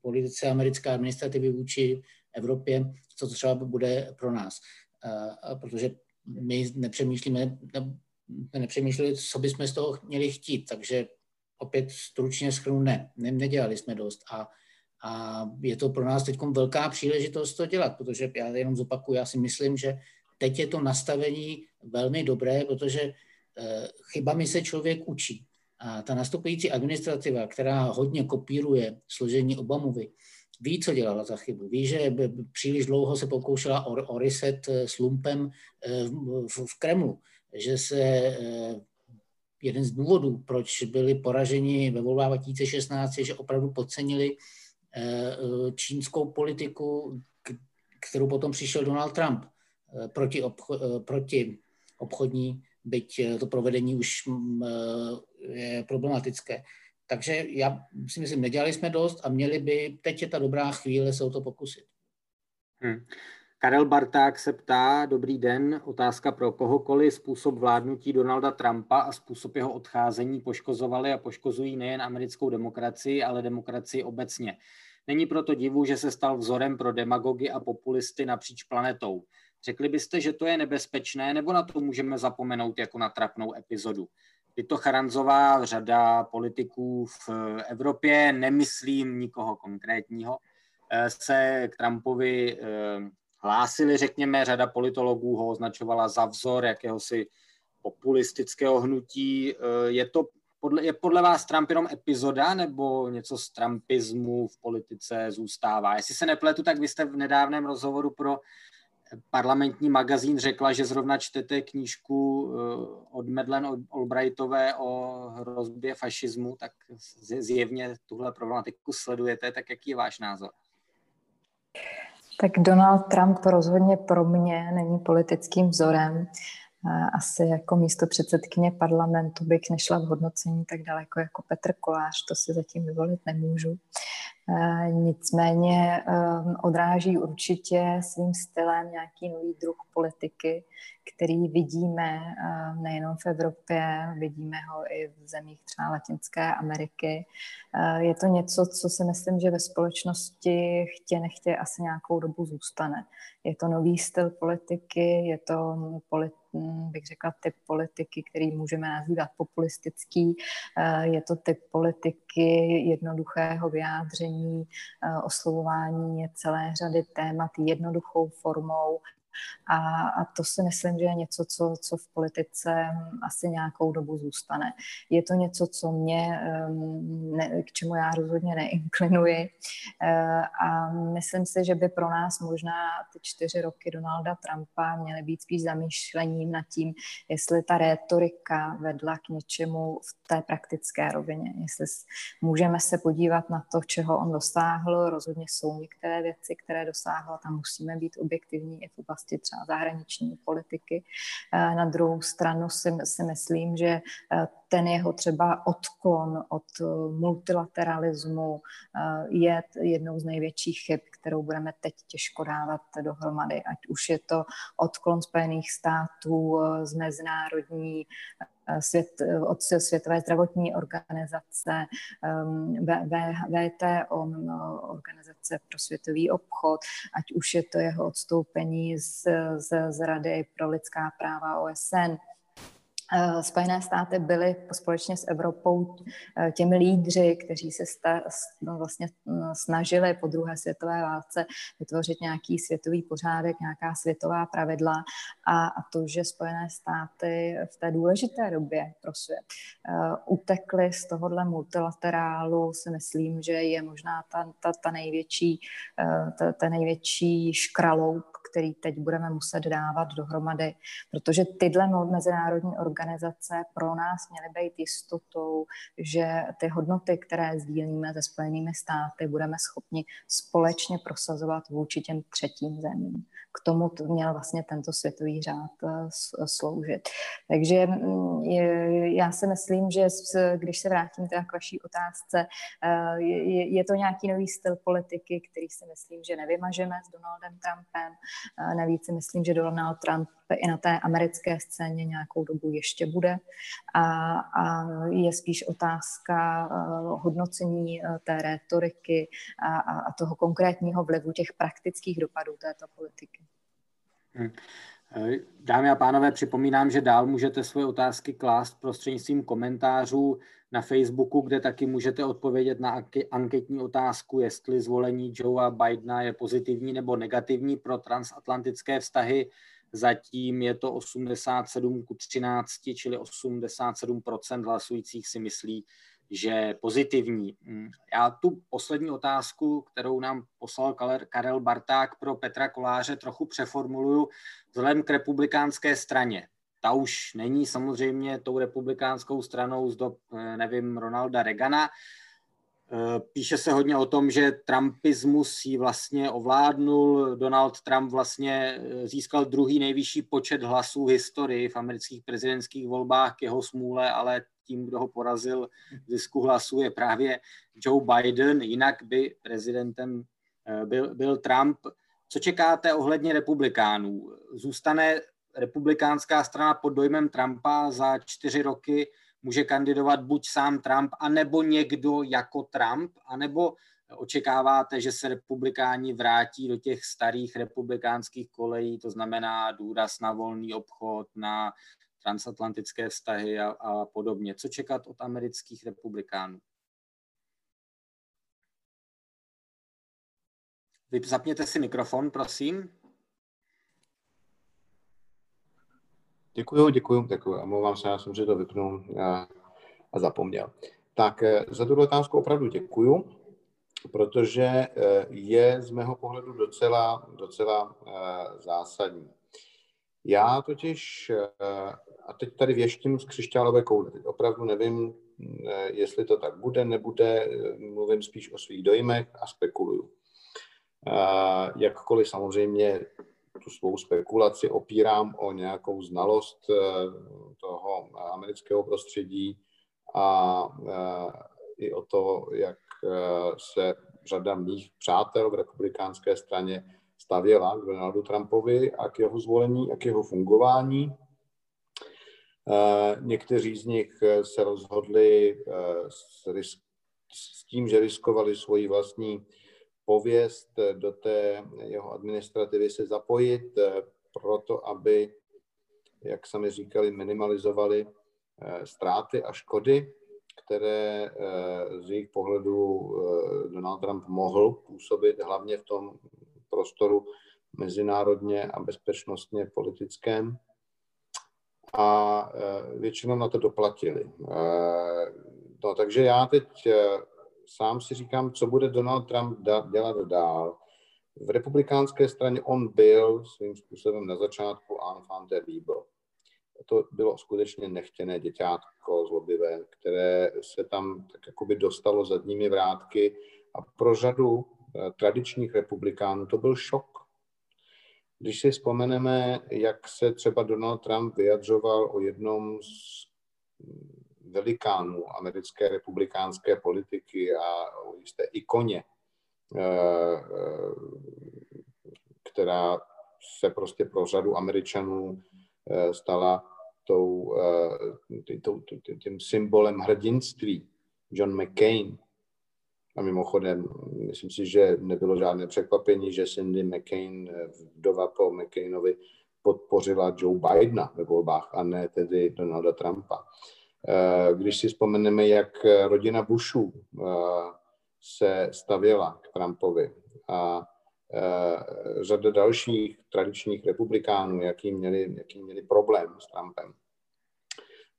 politice americké administrativy vůči Evropě, co to třeba bude pro nás. Protože my nepřemýšlíme, nepřemýšleli, co bychom z toho měli chtít, takže opět stručně schrnu ne, ne nedělali jsme dost a, a je to pro nás teď velká příležitost to dělat, protože já jenom zopakuju, já si myslím, že teď je to nastavení velmi dobré, protože eh, chybami se člověk učí. A ta nastupující administrativa, která hodně kopíruje složení Obamovy, ví, co dělala za chybu. Ví, že příliš dlouho se pokoušela o, o reset eh, s lumpem eh, v, v Kremlu, že se jeden z důvodů, proč byli poraženi ve volbách 2016, je, že opravdu podcenili čínskou politiku, kterou potom přišel Donald Trump proti, obcho, proti obchodní, byť to provedení už mm, je problematické. Takže já si myslím, nedělali jsme dost a měli by, teď je ta dobrá chvíle se o to pokusit. Hmm. Karel Barták se ptá, dobrý den, otázka pro kohokoliv, způsob vládnutí Donalda Trumpa a způsob jeho odcházení poškozovali a poškozují nejen americkou demokracii, ale demokracii obecně. Není proto divu, že se stal vzorem pro demagogy a populisty napříč planetou. Řekli byste, že to je nebezpečné, nebo na to můžeme zapomenout jako na trapnou epizodu? Tito Charanzová, řada politiků v Evropě, nemyslím nikoho konkrétního, eh, se k Trumpovi eh, hlásili, řekněme, řada politologů ho označovala za vzor jakéhosi populistického hnutí. Eh, je to podle, je podle vás Trump jenom epizoda, nebo něco z trumpismu v politice zůstává? Jestli se nepletu, tak vy jste v nedávném rozhovoru pro parlamentní magazín řekla, že zrovna čtete knížku eh, od Madeleine Albrightové o hrozbě fašismu, tak zjevně tuhle problematiku sledujete, tak jaký je váš názor? Tak Donald Trump rozhodně pro mě není politickým vzorem. Asi jako místo předsedkyně parlamentu bych nešla v hodnocení tak daleko jako Petr Kolář, to si zatím vyvolit nemůžu. Eh, nicméně ehm, odráží určitě svým stylem nějaký nový druh politiky, který vidíme ehm, nejenom v Evropě, vidíme ho i v zemích třeba Latinské Ameriky. Eh, je to něco, co si myslím, že ve společnosti chtě nechtě asi nějakou dobu zůstane. Je to nový styl politiky, je to polit, hm, bych řekla, typ politiky, který můžeme nazývat populistický. Eh, je to typ politiky jednoduchého vyjádření eh, oslovování celé řady témat jednoduchou formou a, a to si myslím, že je něco, co, co v politice asi nějakou dobu zůstane. Je to něco, co mě, ne, k čemu já rozhodně neinklinuji eh, a myslím si, že by pro nás možná ty čtyři roky Donalda Trumpa měly být spíš zamýšlením nad tím, jestli ta rétorika vedla k něčemu v té praktické rovině. Jestli můžeme se podívat na to, čeho on dosáhl, rozhodně jsou některé věci, které dosáhl, tam musíme být objektivní i v oblasti oblasti třeba zahraniční politiky. Eh, na druhou stranu si, si myslím, že eh, ten jeho třeba odklon od eh, multilateralismu je jednou z největších chyb, kterou budeme teď těžko dávat dohromady. Ať už je to odklon Spojených států z mezinárodní svět, od Světové zdravotní organizace, VTO, organizace pro světový obchod, ať už je to jeho odstoupení z, z, z Rady pro lidská práva OSN, Eh, Spojené státy byly společně s Evropou eh, těmi lídři, kteří se sta, no, vlastně mm, snažili po druhé světové válce vytvořit nějaký světový pořádek, nějaká světová pravidla. A, a to, že Spojené státy v té důležité době pro svět uh, utekly z tohohle multilaterálu, si myslím, že je možná ta, ta, ta největší, uh, ta, ta největší škraloup, který teď budeme muset dávat dohromady, protože tyhle mezinárodní organizace pro nás měly být jistotou, že ty hodnoty, které sdílíme se Spojenými státy, budeme schopni společně prosazovat vůči těm třetím zemím. K tomu měl vlastně tento světový řád eh, sloužit. Takže mm, já si myslím, že když se vrátím teda k vaší otázce, eh, je to nějaký nový styl politiky, který si myslím, že nevymažeme s Donaldem Trumpem. Eh, navíc si myslím, že Donald Trump i na té americké scéně nějakou dobu ještě bude. A, a je spíš otázka uh, hodnocení uh, té rétoriky a, a, a toho konkrétního vlivu těch praktických dopadů této politiky. Hmm. Dámy a pánové, připomínám, že dál můžete svoje otázky klást prostřednictvím komentářů na Facebooku, kde taky můžete odpovědět na anketní otázku, jestli zvolení Joea Bidena je pozitivní nebo negativní pro transatlantické vztahy. Zatím je to 87 k 13, čili 87% hlasujících si myslí, že pozitivní. Mm, já tu poslední otázku, kterou nám poslal Karel Barták pro Petra Koláře, trochu přeformuluju vzhledem k republikánské straně. Ta už není samozřejmě tou republikánskou stranou z dob, eh, nevím, Ronalda Reagana, Eh, píše se hodně o tom, že Trumpismus ji vlastně ovládnul. Donald Trump vlastně eh, získal druhý nejvyšší počet hlasů v historii v amerických prezidentských volbách k jeho smůle, ale tím, kdo ho porazil v zisku hlasů, je právě Joe Biden. Jinak by prezidentem eh, byl, byl Trump. Co čekáte ohledně republikánů? Zůstane republikánská strana pod dojmem Trumpa za čtyři roky může kandidovat buď sám Trump, anebo někdo jako Trump, anebo očekáváte, že se republikáni vrátí do těch starých republikánských kolejí, to znamená důraz na volný obchod, na transatlantické vztahy a, a podobně. Co čekat od amerických republikánů? Vy zapněte si mikrofon, prosím. Děkuju, děkuju, děkuju. Omlouvám se, já jsem si to vypnul a, a zapomněl. Tak eh, za tuto otázku opravdu děkuju, protože eh, je z mého pohledu docela, docela eh, zásadní. Já totiž, a teď tady věštím z křišťálové koule, teď opravdu nevím, jestli to tak bude, nebude, mluvím spíš o svých dojmech a spekuluju. Jakkoliv samozřejmě tu svou spekulaci opírám o nějakou znalost toho amerického prostředí a i o to, jak se řada mých přátel v republikánské straně stavěla k Donaldu Trumpovi a k jeho zvolení a k jeho fungování. Eh, někteří z nich eh, se rozhodli eh, s, tím, že riskovali svoji vlastní pověst do té jeho administrativy se zapojit, proto aby, jak sami říkali, minimalizovali ztráty a škody, které z jejich pohledu Donald Trump mohl působit, hlavně v tom prostoru mezinárodně a bezpečnostně politickém a e, většinou na to doplatili. E, no, takže já teď e, sám si říkám, co bude Donald Trump dělat dál. V republikánské straně on byl svým způsobem na začátku enfant terrible. To bylo skutečně nechtěné děťátko zlobivé, které se tam tak jakoby dostalo zadními vrátky a pro řadu tradičních republikánů. To byl šok. Když si vzpomeneme, jak se třeba Donald Trump vyjadřoval o jednom z velikánů americké republikánské politiky a o jisté ikoně, eh, eh, která se prostě pro řadu Američanů eh, stala tou, tím symbolem hrdinství, John McCain, a mimochodem, myslím si, že nebylo žádné překvapení, že Cindy McCain, vdova po McCainovi, podpořila Joe Bidena ve volbách a ne tedy Donalda Trumpa. Eh, když si vzpomeneme, jak rodina Bushů eh, se stavěla k Trumpovi a eh, řada dalších tradičních republikánů, jaký měli, jaký měli problém s Trumpem,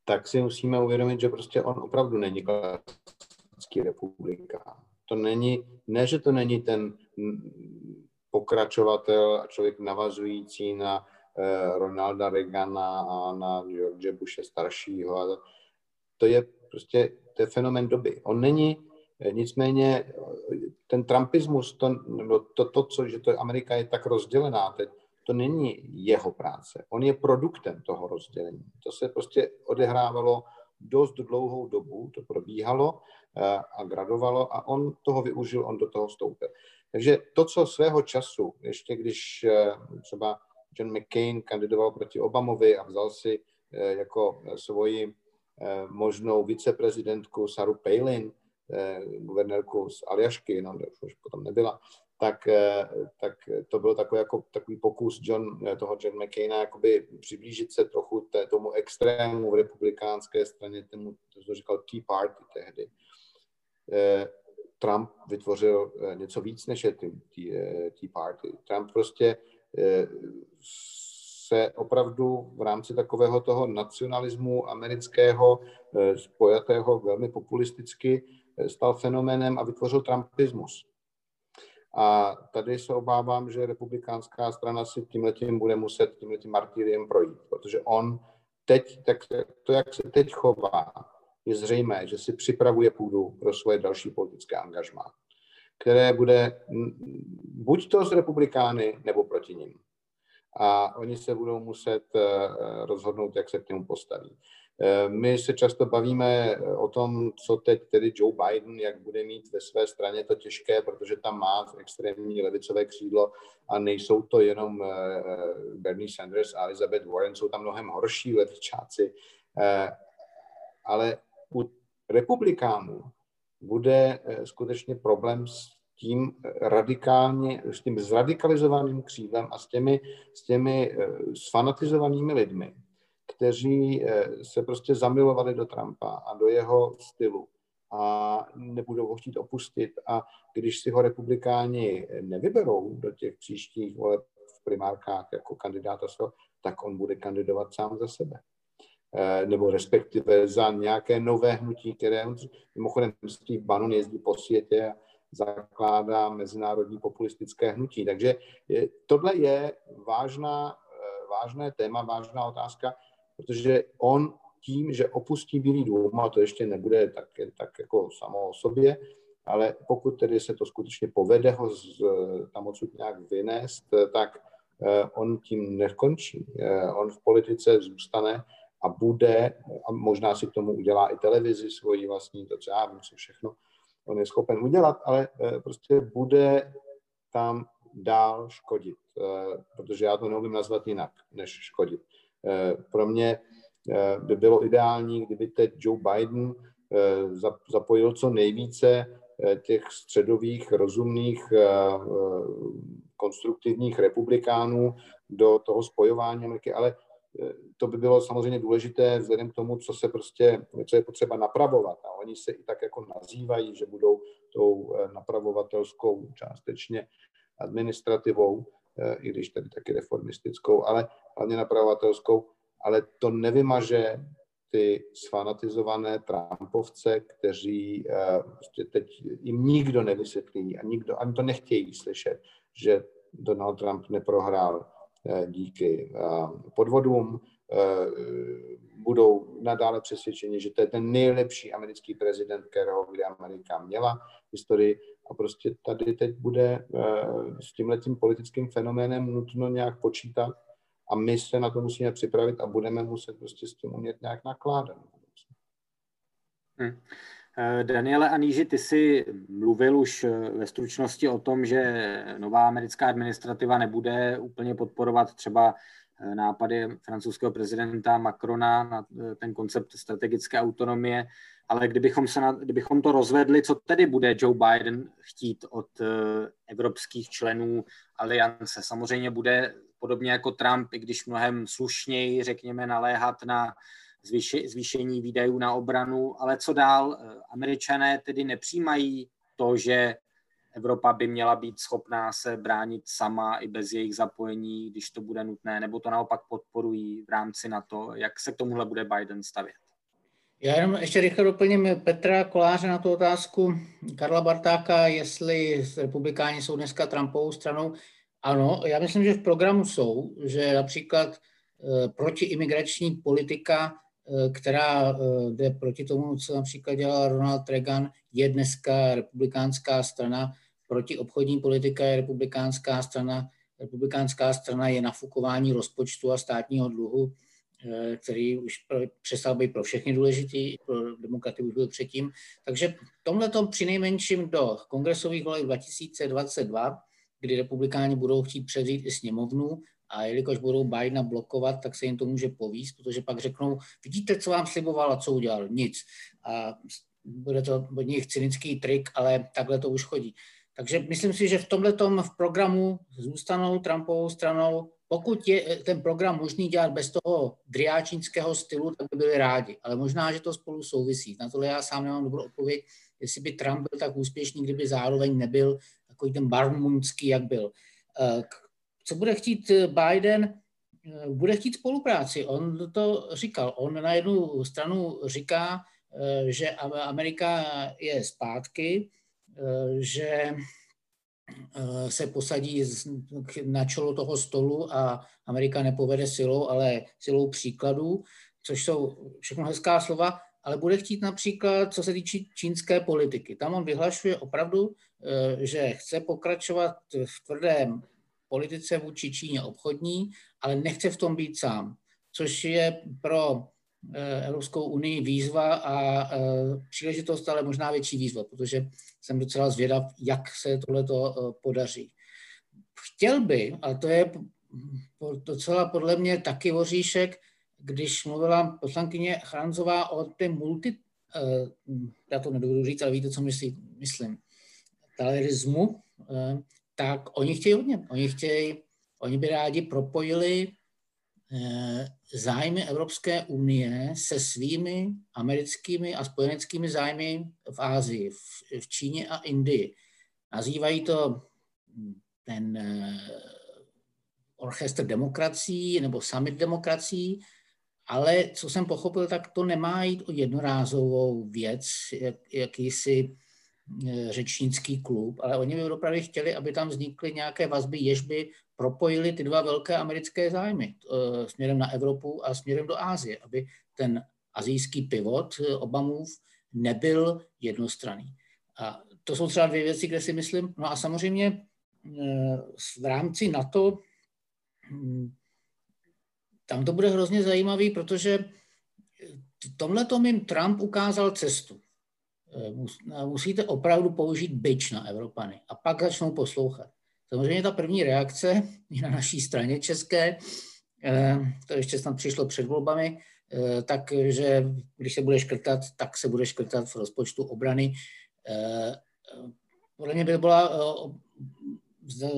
tak si musíme uvědomit, že prostě on opravdu není klasický republikán. To není, ne, že to není ten pokračovatel a člověk navazující na eh, Ronalda Reagana a na George Bushe staršího. To je prostě to je fenomen doby. On není, eh, nicméně ten trumpismus, to, no, to, to, co, že to Amerika je tak rozdělená teď, to není jeho práce. On je produktem toho rozdělení. To se prostě odehrávalo dost dlouhou dobu, to probíhalo Eh, a gradovalo a on toho využil, on do toho vstoupil. Takže to, co svého času, ještě když eh, třeba John McCain kandidoval proti Obamovi a vzal si eh, jako svoji možnou viceprezidentku Saru Palin, guvernérku z Aljašky, no, už potom nebyla, tak, tak to byl takový, jako, takový pokus John, toho John McCaina jakoby přiblížit se trochu té, tomu extrému v republikánské straně, tomu, to říkal Tea Party tehdy. Eh, Trump vytvořil eh, něco víc než je Tea eh, Party. Trump prostě se opravdu v rámci takového toho nacionalismu amerického, spojatého velmi populisticky, stal fenoménem a vytvořil trumpismus. A tady se obávám, že republikánská strana si tímhletím bude muset tímhletím martyriem projít, protože on teď, tak to, jak se teď chová, je zřejmé, že si připravuje půdu pro svoje další politické angažmá, které bude buď to z republikány, nebo proti ním. A oni se budou muset eh, rozhodnout, jak se k němu postaví. Eh, my se často bavíme o tom, co teď tedy Joe Biden, jak bude mít ve své straně to těžké, protože tam má extrémní levicové křídlo a nejsou to jenom eh, Bernie Sanders a Elizabeth Warren, jsou tam mnohem horší levičáci. Ale u republikánů bude eh, skutečně problém s tím radikálně, s tím zradikalizovaným křídlem a s těmi, s těmi eh, sfanatizovanými lidmi, kteří eh, se prostě zamilovali do Trumpa a do jeho stylu a nebudou ho chtít opustit. A když si ho republikáni nevyberou do těch příštích voleb v primárkách jako kandidáta, tak on bude kandidovat sám za sebe. Eh, nebo respektive za nějaké nové hnutí, které mimochodem Steve Bannon jezdí po světě a zakládá mezinárodní populistické hnutí. Takže je, tohle je vážná, eh, vážné téma, vážná otázka, protože on tím, že opustí Bílý dům, a to ještě nebude tak, tak jako samo o sobě, ale pokud tedy se to skutečně povede ho z, tam odsud nějak vynést, tak on tím nekončí. On v politice zůstane a bude, a možná si k tomu udělá i televizi svoji vlastní, to co já vím, co všechno on je schopen udělat, ale prostě bude tam dál škodit, protože já to neumím nazvat jinak, než škodit. Pro mě by bylo ideální, kdyby teď Joe Biden zapojil co nejvíce těch středových, rozumných, konstruktivních republikánů do toho spojování Ameriky, ale to by bylo samozřejmě důležité vzhledem k tomu, co se prostě, co je potřeba napravovat. A oni se i tak jako nazývají, že budou tou napravovatelskou částečně administrativou, i když tady taky reformistickou, ale hlavně napravovatelskou, ale to nevymaže ty sfanatizované Trumpovce, kteří prostě teď jim nikdo nevysvětlí a nikdo ani to nechtějí slyšet, že Donald Trump neprohrál díky podvodům, budou nadále přesvědčeni, že to je ten nejlepší americký prezident, kterého kdy Amerika měla v historii a prostě tady teď bude s tímhletím politickým fenoménem nutno nějak počítat a my se na to musíme připravit a budeme muset prostě s tím umět nějak nakládat. Hmm. Daniele Aníži, ty jsi mluvil už ve stručnosti o tom, že nová americká administrativa nebude úplně podporovat třeba nápady francouzského prezidenta Macrona na ten koncept strategické autonomie, ale kdybychom, se na, kdybychom to rozvedli, co tedy bude Joe Biden chtít od evropských členů aliance? Samozřejmě bude podobně jako Trump, i když mnohem slušněji, řekněme, naléhat na zvýšení výdajů na obranu, ale co dál? Američané tedy nepřijímají to, že Evropa by měla být schopná se bránit sama i bez jejich zapojení, když to bude nutné, nebo to naopak podporují v rámci NATO. Jak se k tomuhle bude Biden stavět? Já jenom ještě rychle doplním Petra Koláře na tu otázku Karla Bartáka, jestli republikáni jsou dneska Trumpovou stranou. Ano, já myslím, že v programu jsou, že například e, protiimigrační politika, e, která e, jde proti tomu, co například dělal Ronald Reagan, je dneska republikánská strana, protiobchodní politika je republikánská strana, republikánská strana je nafukování rozpočtu a státního dluhu, který už přestal být pro všechny důležitý, pro demokraty už byl předtím. Takže tomhle při nejmenším do kongresových voleb 2022 kdy republikáni budou chtít převzít i sněmovnu a jelikož budou Bidena blokovat, tak se jim to může povíst, protože pak řeknou, vidíte, co vám sliboval a co udělal? Nic. A bude to od nich cynický trik, ale takhle to už chodí. Takže myslím si, že v tomhle v programu zůstanou Trumpovou stranou. Pokud je ten program možný dělat bez toho driáčínského stylu, tak by byli rádi. Ale možná, že to spolu souvisí. Na tohle já sám nemám dobrou odpověď, jestli by Trump byl tak úspěšný, kdyby zároveň nebyl takový ten barmunský, jak byl. Eh, co bude chtít eh, Biden? Eh, bude chtít spolupráci. On to říkal. On na jednu stranu říká, že Amerika je zpátky, že se posadí na čelo toho stolu a Amerika nepovede silou, ale silou příkladů, což jsou všechno hezká slova, ale bude chtít například, co se týče čínské politiky. Tam on vyhlašuje opravdu, eh, že chce pokračovat v tvrdém politice vůči Číně obchodní, ale nechce v tom být sám, což je pro eh, Evropskou unii výzva a eh, příležitost, ale možná větší výzva, protože jsem docela zvědav, jak se tohleto podaří. Chtěl by, a to je docela podle mě taky oříšek, když mluvila poslankyně Chranzová o té multi, eh, já to nedovedu říct, ale víte, co myslí, myslím, talerismu, eh, tak oni chtějí hodně. Oni chtějí, oni by rádi propojili eh, zájmy Evropské unie se svými americkými a spojeneckými zájmy v Ázii, v, v Číně a Indii. Nazývají to hm, ten orchestr demokracií nebo summit demokracií, ale co jsem pochopil, tak to nemá jít o jednorázovou věc, jak, jakýsi řečnický klub, ale oni by opravdu chtěli, aby tam vznikly nějaké vazby, jež by propojili ty dva velké americké zájmy e, směrem na Evropu a směrem do Ázie, aby ten azijský pivot e, Obamův nebyl jednostranný. A to jsou třeba dvě věci, kde si myslím. No a samozřejmě v rámci NATO hm, tam to bude hrozně zajímavý, protože v tomhle tom jim Trump ukázal cestu. Musíte opravdu použít byč na Evropany a pak začnou poslouchat. Samozřejmě ta první reakce je na naší straně české, eh, to ještě snad přišlo před volbami, eh, takže když se bude škrtat, tak se bude škrtat v rozpočtu obrany. Eh, podle mě by byla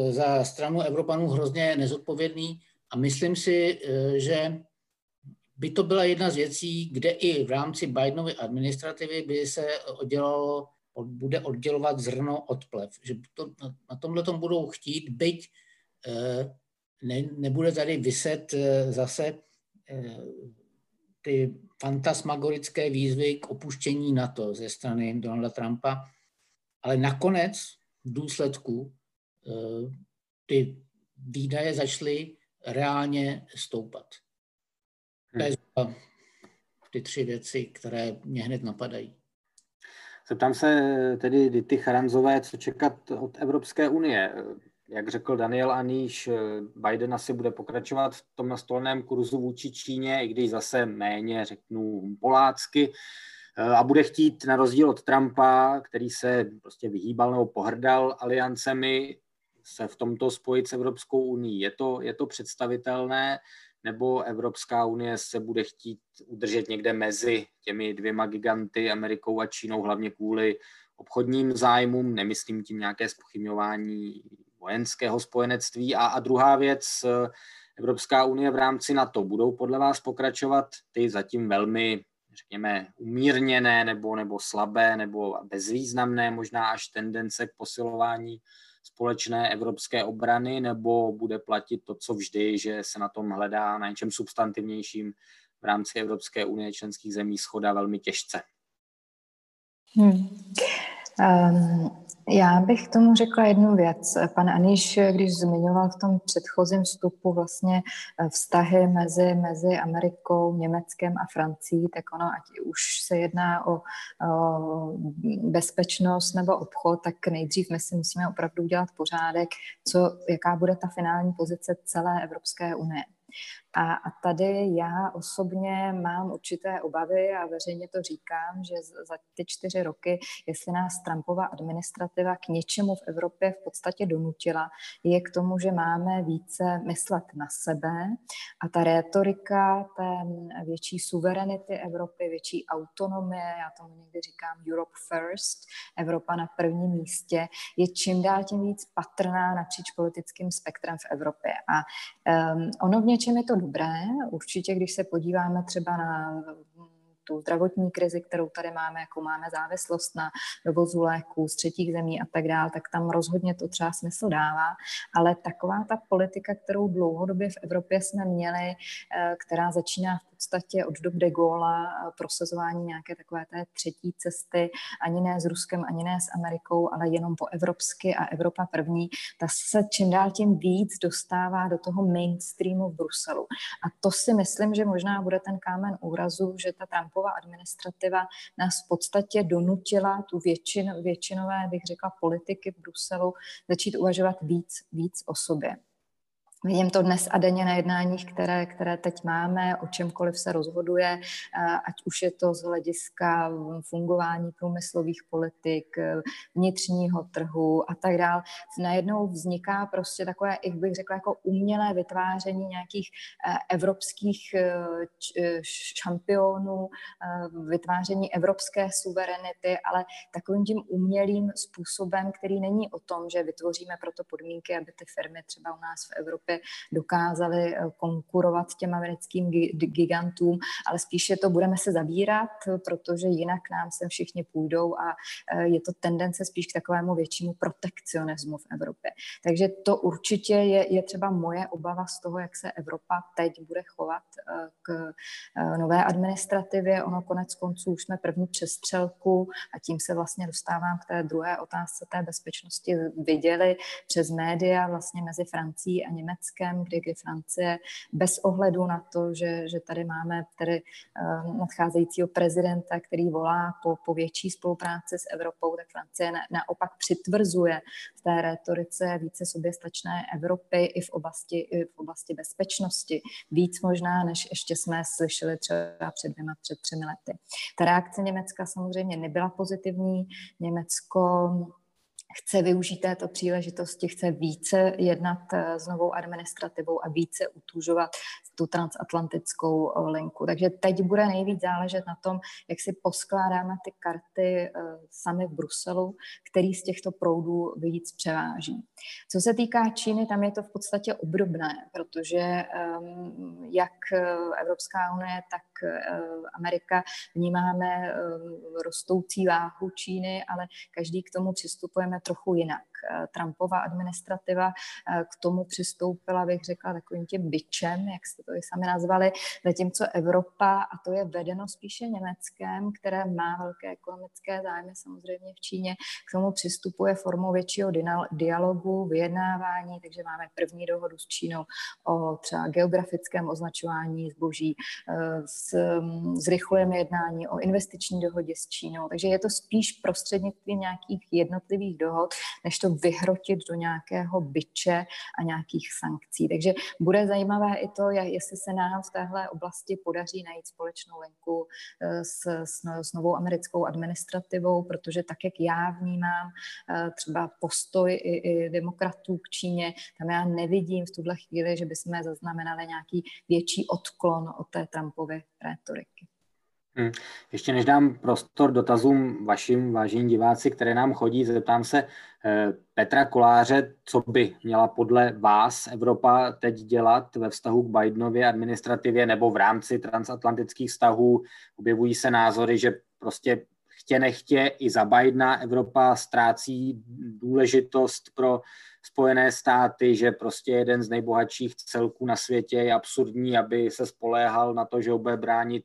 za stranu Evropanů hrozně nezodpovědný a myslím si, že by to byla jedna z věcí, kde i v rámci Bidenovy administrativy by se oddělalo bude oddělovat zrno od plev. Že to, na tomhle tom budou chtít, byť eh, ne, nebude tady vyset eh, zase eh, ty fantasmagorické výzvy k opuštění NATO ze strany Donalda Trumpa, ale nakonec v důsledku ty výdaje začaly reálně stoupat. To je hmm. ty tři věci, které mě hned napadají. Zeptám se tedy Dity Charanzové, co čekat od Evropské unie. Jak řekl Daniel Aníš, Biden asi bude pokračovat v tom nastolném kurzu vůči Číně, i když zase méně, řeknu, polácky, a bude chtít na rozdíl od Trumpa, který se prostě vyhýbal nebo pohrdal aliancemi, se v tomto spojit s Evropskou unii. Je to, je to představitelné? Nebo Evropská unie se bude chtít udržet někde mezi těmi dvěma giganty, Amerikou a Čínou, hlavně kvůli obchodním zájmům, nemyslím tím nějaké spochybňování vojenského spojenectví. A, a druhá věc, Evropská unie v rámci NATO, budou podle vás pokračovat ty zatím velmi, řekněme, umírněné nebo, nebo slabé nebo bezvýznamné možná až tendence k posilování společné evropské obrany, nebo bude platit to, co vždy, že se na tom hledá na něčem substantivnějším v rámci Evropské unie členských zemí schoda velmi těžce? Hmm. Um, já bych tomu řekla jednu věc. Pan Aniš, když zmiňoval v tom předchozím vstupu vlastně eh, vztahy mezi, mezi Amerikou, Německem a Francií, tak ono, ať už se jedná o, o bezpečnost nebo obchod, tak nejdřív my si musíme opravdu udělat pořádek, co, jaká bude ta finální pozice celé Evropské unie. A, a tady já osobně mám určité obavy a veřejně to říkám, že za ty čtyři roky, jestli nás Trumpova administrativa k něčemu v Evropě v podstatě donutila, je k tomu, že máme více myslet na sebe a ta retorika té větší suverenity Evropy, větší autonomie, já tomu někdy říkám Europe first, Evropa na prvním místě, je čím dál tím víc patrná napříč politickým spektrem v Evropě. A um, ono v něčem je to dobré. Určitě, když se podíváme třeba na tu zdravotní krizi, kterou tady máme, jako máme závislost na dovozu léků z třetích zemí a tak dále, tak tam rozhodně to třeba smysl dává. Ale taková ta politika, kterou dlouhodobě v Evropě jsme měli, eh, která začíná v podstatě od dob de Gaulle prosazování nějaké takové té třetí cesty, ani ne s Ruskem, ani ne s Amerikou, ale jenom po evropsky a Evropa první, ta se čím dál tím víc dostává do toho mainstreamu v Bruselu. A to si myslím, že možná bude ten kámen úrazu, že ta Trumpova administrativa nás v podstatě donutila tu většin, většinové, bych řekla, politiky v Bruselu začít uvažovat víc, víc o sobě. Vidím to dnes a denně na jednáních, které, které teď máme, o čemkoliv se rozhoduje, ať už je to z hlediska fungování průmyslových politik, vnitřního trhu a tak dále. Najednou vzniká prostě takové, jak bych řekla, jako umělé vytváření nějakých e, evropských e, e, šampionů, vytváření evropské suverenity, ale takovým tím umělým způsobem, který není o tom, že vytvoříme proto podmínky, aby ty firmy třeba u nás v Evropě dokázali eh, konkurovat těm americkým gigantům, ale spíše to budeme se zabírat, protože jinak nám sem všichni půjdou a eh, je to tendence spíš k takovému většímu protekcionismu v Evropě. Takže to určitě je, je třeba moje obava z toho, jak se Evropa teď bude chovat eh, k nové administrativě. Ono konec konců už jsme první přestřelku a tím se vlastně dostávám k té druhé otázce té bezpečnosti viděli přes média vlastně mezi Francií a Německem Německem, kdy, kdy Francie bez ohledu na to, že, že tady máme tedy nadcházejícího prezidenta, který volá po, po větší spolupráci s Evropou, tak Francie na, naopak přitvrzuje v té retorice více soběstačné Evropy i v oblasti, i v oblasti bezpečnosti. Víc možná, než ještě jsme slyšeli třeba před dvěma, před třemi lety. Ta reakce Německa samozřejmě nebyla pozitivní. Německo chce využít této příležitosti, chce více jednat eh, s novou administrativou a více utužovat tu transatlantickou eh, linku. Takže teď bude nejvíc záležet na tom, jak si poskládáme ty karty eh, sami v Bruselu, který z těchto proudů víc převáží. Co se týká Číny, tam je to v podstatě obdobné, protože ehm, jak Evropská unie, tak Amerika vnímáme rostoucí váhu Číny, ale každý k tomu přistupujeme trochu jinak. Eh, Trumpova administrativa eh, k tomu přistoupila, bych řekla, takovým tím byčem, jak jste to i sami nazvali, zatímco Evropa, a to je vedeno spíše Německem, které má velké ekonomické zájmy samozřejmě v Číně, k tomu přistupuje formou většího dialogu, vyjednávání, takže máme první dohodu s Čínou o třeba geografickém označování zboží, eh, mm, zrychlujeme jednání o investiční dohodě s Čínou, takže je to spíš prostřednictvím nějakých jednotlivých dohod, než to vyhrotit do nějakého byče a nějakých sankcí. Takže bude zajímavé i to, jestli se nám v téhle oblasti podaří najít společnou linku eh, s, s, no, s novou americkou administrativou, protože tak, jak já vnímám eh, třeba postoj i, i demokratů k Číně, tam já nevidím v tuhle chvíli, že bychom zaznamenali nějaký větší odklon od té Trumpovy rétoriky. Hmm. Ještě než dám prostor dotazům vašim, vážení diváci, které nám chodí, zeptám se eh, Petra Koláře, co by měla podle vás Evropa teď dělat ve vztahu k Bidenově administrativě nebo v rámci transatlantických vztahů. Objevují se názory, že prostě chtě nechtě i za Bidena Evropa ztrácí důležitost pro Spojené státy, že prostě jeden z nejbohatších celků na světě je absurdní, aby se spoléhal na to, že ho bude bránit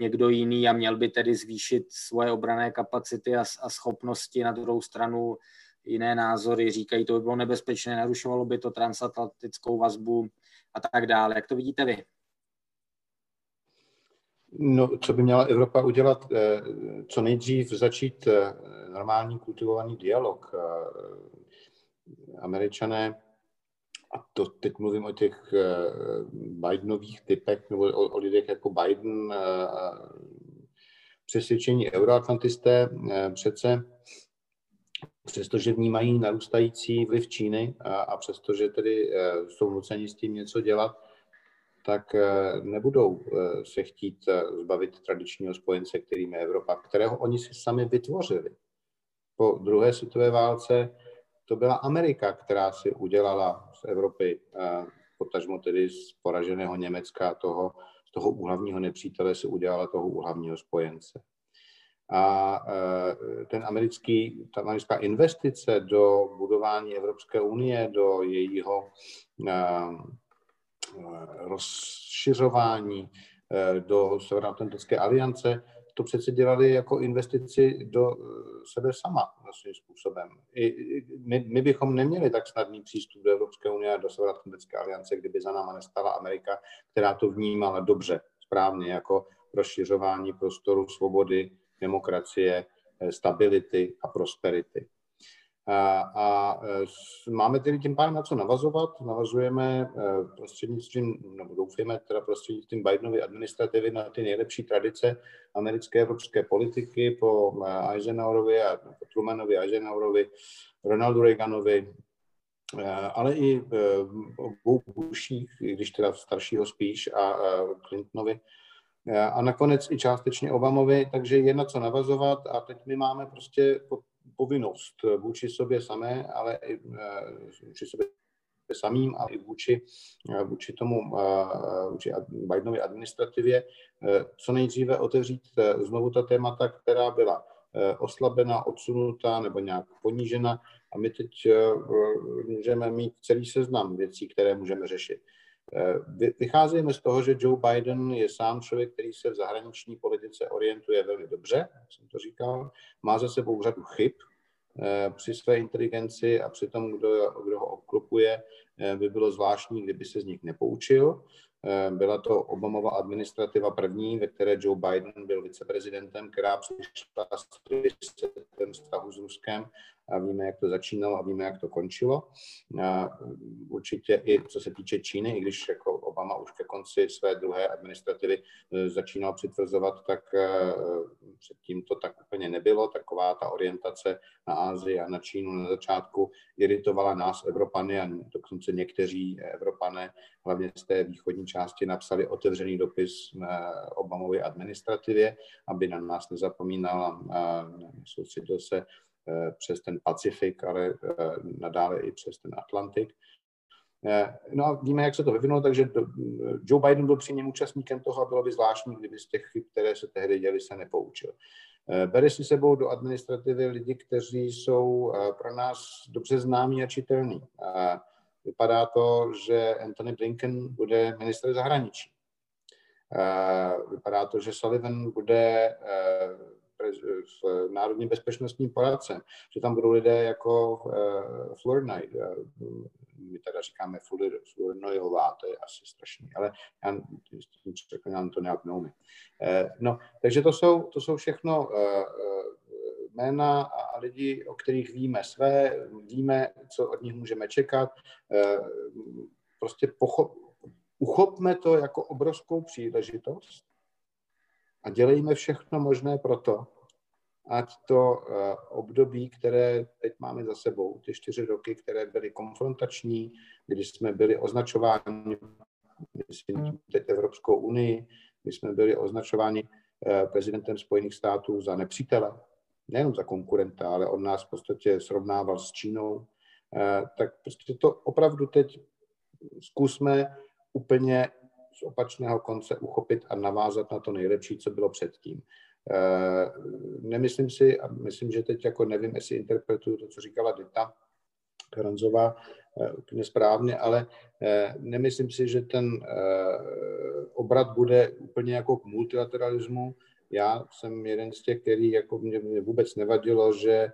někdo jiný a měl by tedy zvýšit svoje obrané kapacity a, a schopnosti. Na druhou stranu jiné názory říkají, to by bylo nebezpečné, narušovalo by to transatlantickou vazbu a tak dále. Jak to vidíte vy? No, co by měla Evropa udělat? Eh, co nejdřív začít eh, normální kultivovaný dialog. Eh, Američané, a to teď mluvím o těch Bidenových typech, nebo o, o lidech jako Biden, přesvědčení euroatlantisté přece přestože vnímají narůstající vliv Číny a, a přestože tedy jsou nuceni s tím něco dělat, tak eh, nebudou eh, se chtít eh, zbavit tradičního spojence, kterým je Evropa, kterého oni si sami vytvořili. Po druhé světové válce to byla Amerika, která si udělala z Evropy, potažmo tedy z poraženého Německa, toho, toho úhlavního nepřítele si udělala toho úhlavního spojence. A ten americký, ta americká investice do budování Evropské unie, do jejího rozšiřování eh, do Severoatlantické aliance, to přece dělali jako investici do eh, sebe sama svým způsobem. I my, my bychom neměli tak snadný přístup do Evropské unie a do Severoatlantické aliance, kdyby za náma nestala Amerika, která to vnímala dobře, správně, jako rozšiřování prostoru svobody, demokracie, eh, stability a prosperity. A, e, máme tedy tím pádem na co navazovat. Navazujeme e, prostřednictvím, nebo doufujeme teda prostřednictvím Bidenovy administrativy na ty nejlepší tradice americké evropské politiky po e, Eisenhowerovi a po Trumanovi, Eisenhowerovi, Ronaldu Reaganovi, ale i obou Bushích, když teda staršího spíš, a Clintonovi, a nakonec i částečně Obamovi, takže je na co navazovat a teď my máme prostě povinnost vůči sobě samé, ale i eh, vůči sobě samým a i vůči, eh, vůči tomu eh, vůči Bidenově administrativě co nejdříve otevřít znovu ta témata, která byla oslabena, odsunuta nebo nějak ponížena a my teď můžeme mít celý seznam věcí, které můžeme řešit. Vycházíme z toho, že Joe Biden je sám člověk, který se v zahraniční politice orientuje velmi dobře, jak jsem to říkal, má za sebou řadu chyb, při své inteligenci a při tom, kdo, kdo ho obklopuje, by bylo zvláštní, kdyby se z nich nepoučil. Byla to Obamova administrativa první, ve které Joe Biden byl viceprezidentem, která přišla s ten vztahu s Ruskem a víme, jak to začínalo a víme, jak to končilo. A určitě i co se týče Číny, i když jako Obama už ke konci své druhé administrativy e, začínal přitvrzovat, tak e, předtím to tak úplně nebylo. Taková ta orientace na Ázii a na Čínu na začátku iritovala nás, Evropany, a dokonce někteří Evropané, hlavně z té východní části, napsali otevřený dopis Obamově administrativě, aby na nás nezapomínal a soustředil se přes ten Pacifik, ale eh, nadále i přes ten Atlantik. Eh, no a víme, jak se to vyvinulo, takže Joe Biden byl při něm účastníkem toho a bylo by zvláštní, kdyby z těch chyb, které se tehdy děly, se nepoučil. Bere si sebou do administrativy lidi, kteří jsou pro nás dobře známí a čitelní. Vypadá to, že Anthony Blinken bude minister zahraničí. Vypadá to, že Sullivan bude v Národním bezpečnostním poradcem, že tam budou lidé jako uh, Flournoy, uh, my teda říkáme Flournoyová, to je asi strašný, ale já s tím překlinám to nějak. Uh, no, takže to jsou, to jsou všechno uh, jména a lidi, o kterých víme své, víme, co od nich můžeme čekat. Prostě pochop, uchopme to jako obrovskou příležitost a dělejme všechno možné pro to, ať to eh, období, které teď máme za sebou, ty čtyři roky, které byly konfrontační, kdy jsme byli označováni, myslím teď Evropskou unii, kdy jsme byli označováni eh, prezidentem Spojených států za nepřítele, nejenom za konkurenta, ale on nás v podstatě srovnával s Čínou, eh, tak prostě to opravdu teď zkusme úplně z opačného konce uchopit a navázat na to nejlepší, co bylo předtím. Eh, nemyslím si, a myslím, že teď jako nevím, jestli interpretuju to, co říkala Dita Karanzová, eh, úplně správně, ale eh, nemyslím si, že ten obrat bude úplně jako k multilateralismu. Já jsem jeden z těch, který jako mě, mě vůbec nevadilo, že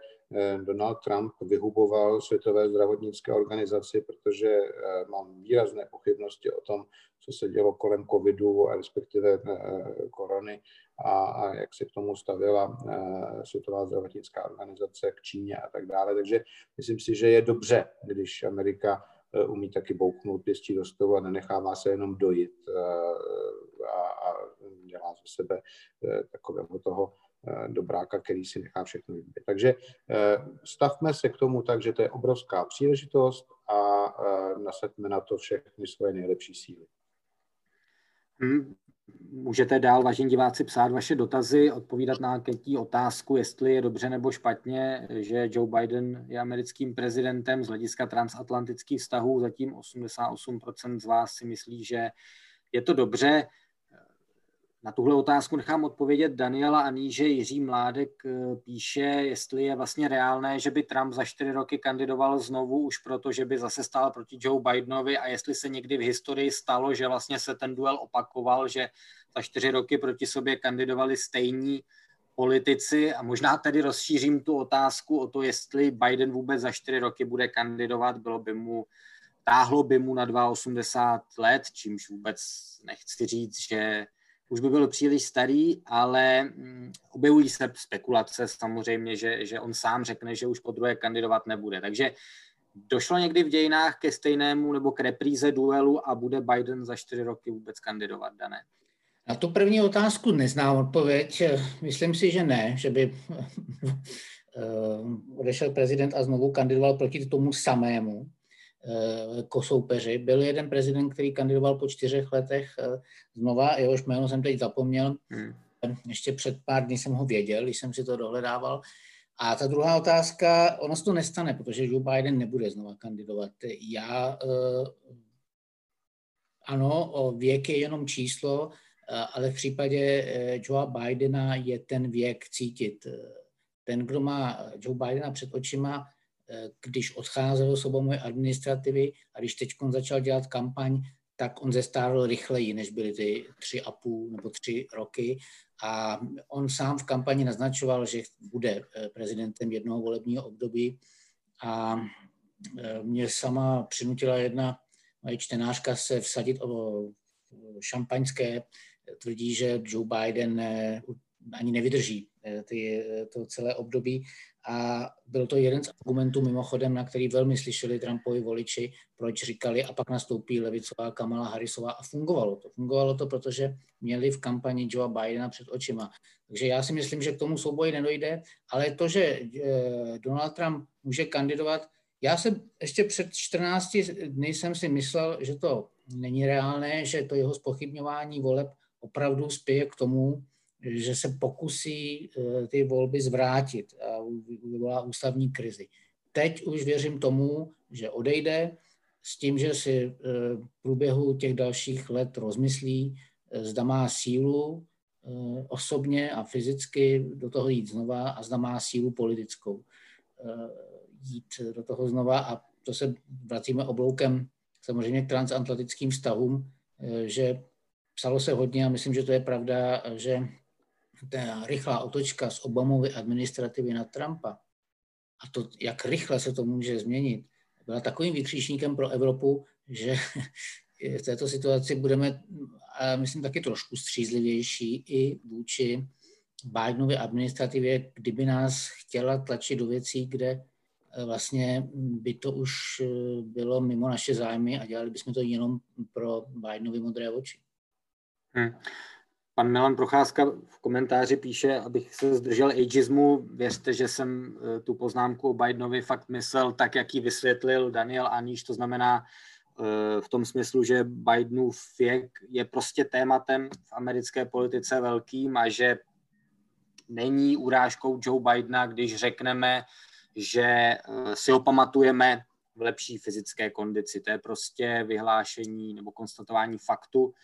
Donald Trump vyhuboval Světové zdravotnické organizaci, protože mám výrazné pochybnosti o tom, co se dělo kolem covidu, respektive korony a, a jak se k tomu stavila Světová zdravotnická organizace k Číně a tak dále. Takže myslím si, že je dobře, když Amerika umí taky bouknout pěstí do stolu a nenechává se jenom dojít a, a dělá ze sebe takového toho dobráka, který si nechá všechno vybít. Takže stavme se k tomu tak, že to je obrovská příležitost a nasaďme na to všechny svoje nejlepší síly. Hmm, Můžete dál, vážení diváci, psát vaše dotazy, odpovídat na anketní otázku, jestli je dobře nebo špatně, že Joe Biden je americkým prezidentem z hlediska transatlantických vztahů. Zatím 88% z vás si myslí, že je to dobře. Na tuhle otázku nechám odpovědět Daniela a níže Jiří Mládek eh, píše, jestli je vlastně reálné, že by Trump za čtyři roky kandidoval znovu už proto, že by zase stál proti Joe Bidenovi a jestli se někdy v historii stalo, že vlastně se ten duel opakoval, že za čtyři roky proti sobě kandidovali stejní politici. A možná tedy rozšířím tu otázku o to, jestli Biden vůbec za čtyři roky bude kandidovat, bylo by mu, táhlo by mu na 82 let, čímž vůbec nechci říct, že už by byl příliš starý, ale mm, objevují se spekulace samozřejmě, že, že on sám řekne, že už po druhé kandidovat nebude. Takže došlo někdy v dějinách ke stejnému nebo k repríze duelu a bude Biden za čtyři roky vůbec kandidovat, dané? Na tu první otázku neznám odpověď. Myslím si, že ne, že by eh, odešel prezident a znovu kandidoval proti tomu samému jako soupeři. Byl jeden prezident, který kandidoval po čtyřech letech eh, znova, jehož jméno jsem teď zapomněl. Hmm. Ještě před pár dní jsem ho věděl, když jsem si to dohledával. A ta druhá otázka, ono se to nestane, protože Joe Biden nebude znova kandidovat. Já, ano, věk je jenom číslo, ale v případě Joea Bidena je ten věk cítit. Ten, kdo má Joe Bidena před očima, když odcházel z Obamovy administrativy a když teď začal dělat kampaň, tak on zestárl rychleji, než byly ty tři a půl nebo tři roky. A on sám v kampani naznačoval, že bude eh, prezidentem jednoho volebního období. A eh, mě sama přinutila jedna moje čtenářka se vsadit o šampaňské. Tvrdí, že Joe Biden ani nevydrží ty, to celé období. A byl to jeden z argumentů mimochodem, na který velmi slyšeli Trumpovi voliči, proč říkali a pak nastoupí levicová Kamala Harrisová a fungovalo to. Fungovalo to, protože měli v kampani Joe Bidena před očima. Takže já si myslím, že k tomu souboji nedojde, ale to, že eh, Donald Trump může kandidovat, já jsem ještě před 14 dny jsem si myslel, že to není reálné, že to jeho spochybňování voleb opravdu spěje k tomu, že se pokusí eh, ty volby zvrátit a vyvolá ústavní krizi. Teď už věřím tomu, že odejde s tím, že si eh, v průběhu těch dalších let rozmyslí, eh, zda má sílu osobně a fyzicky do toho jít znova a zda má sílu politickou jít do toho znova a to se vracíme obloukem samozřejmě k transatlantickým vztahům, že psalo se hodně a myslím, že to je pravda, že ta rychlá otočka z Obamovy administrativy na Trumpa a to, jak rychle se to může změnit, byla takovým vykříšníkem pro Evropu, že v této situaci budeme, myslím, taky trošku střízlivější i vůči Bidenově administrativě, kdyby nás chtěla tlačit do věcí, kde eh, vlastně by to už eh, bylo mimo naše zájmy a dělali bychom to jenom pro Bidenovi modré oči. Hmm. Pan Milan Procházka v komentáři píše, abych se zdržel ageismu, věřte, že jsem eh, tu poznámku o Bidenovi fakt myslel tak, jak ji vysvětlil Daniel Aníš, to znamená eh, v tom smyslu, že Bidenův věk je prostě tématem v americké politice velkým a že není urážkou Joe Bidena, když řekneme, že eh, si ho pamatujeme v lepší fyzické kondici. To je prostě vyhlášení nebo konstatování faktu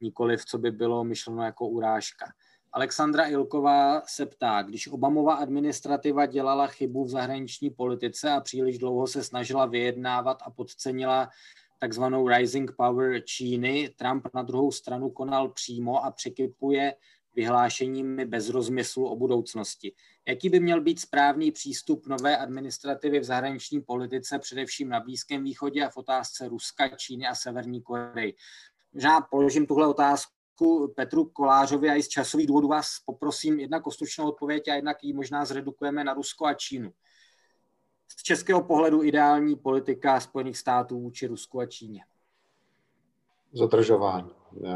nikoliv co by bylo myšleno jako urážka. Alexandra Ilková se ptá, když Obamova administrativa dělala chybu v zahraniční politice a příliš dlouho se snažila vyjednávat a podcenila takzvanou rising power Číny, Trump na druhou stranu konal přímo a překypuje vyhlášeními bez rozmyslu o budoucnosti. Jaký by měl být správný přístup nové administrativy v zahraniční politice, především na Blízkém východě a v otázce Ruska, Číny a Severní Koreji? Možná položím tuhle otázku Petru Kolářovi a i z časových důvodů vás poprosím jednak o stručnou odpověď a jednak ji možná zredukujeme na Rusko a Čínu. Z českého pohledu ideální politika Spojených států vůči Rusku a Číně. Zadržování. Eh,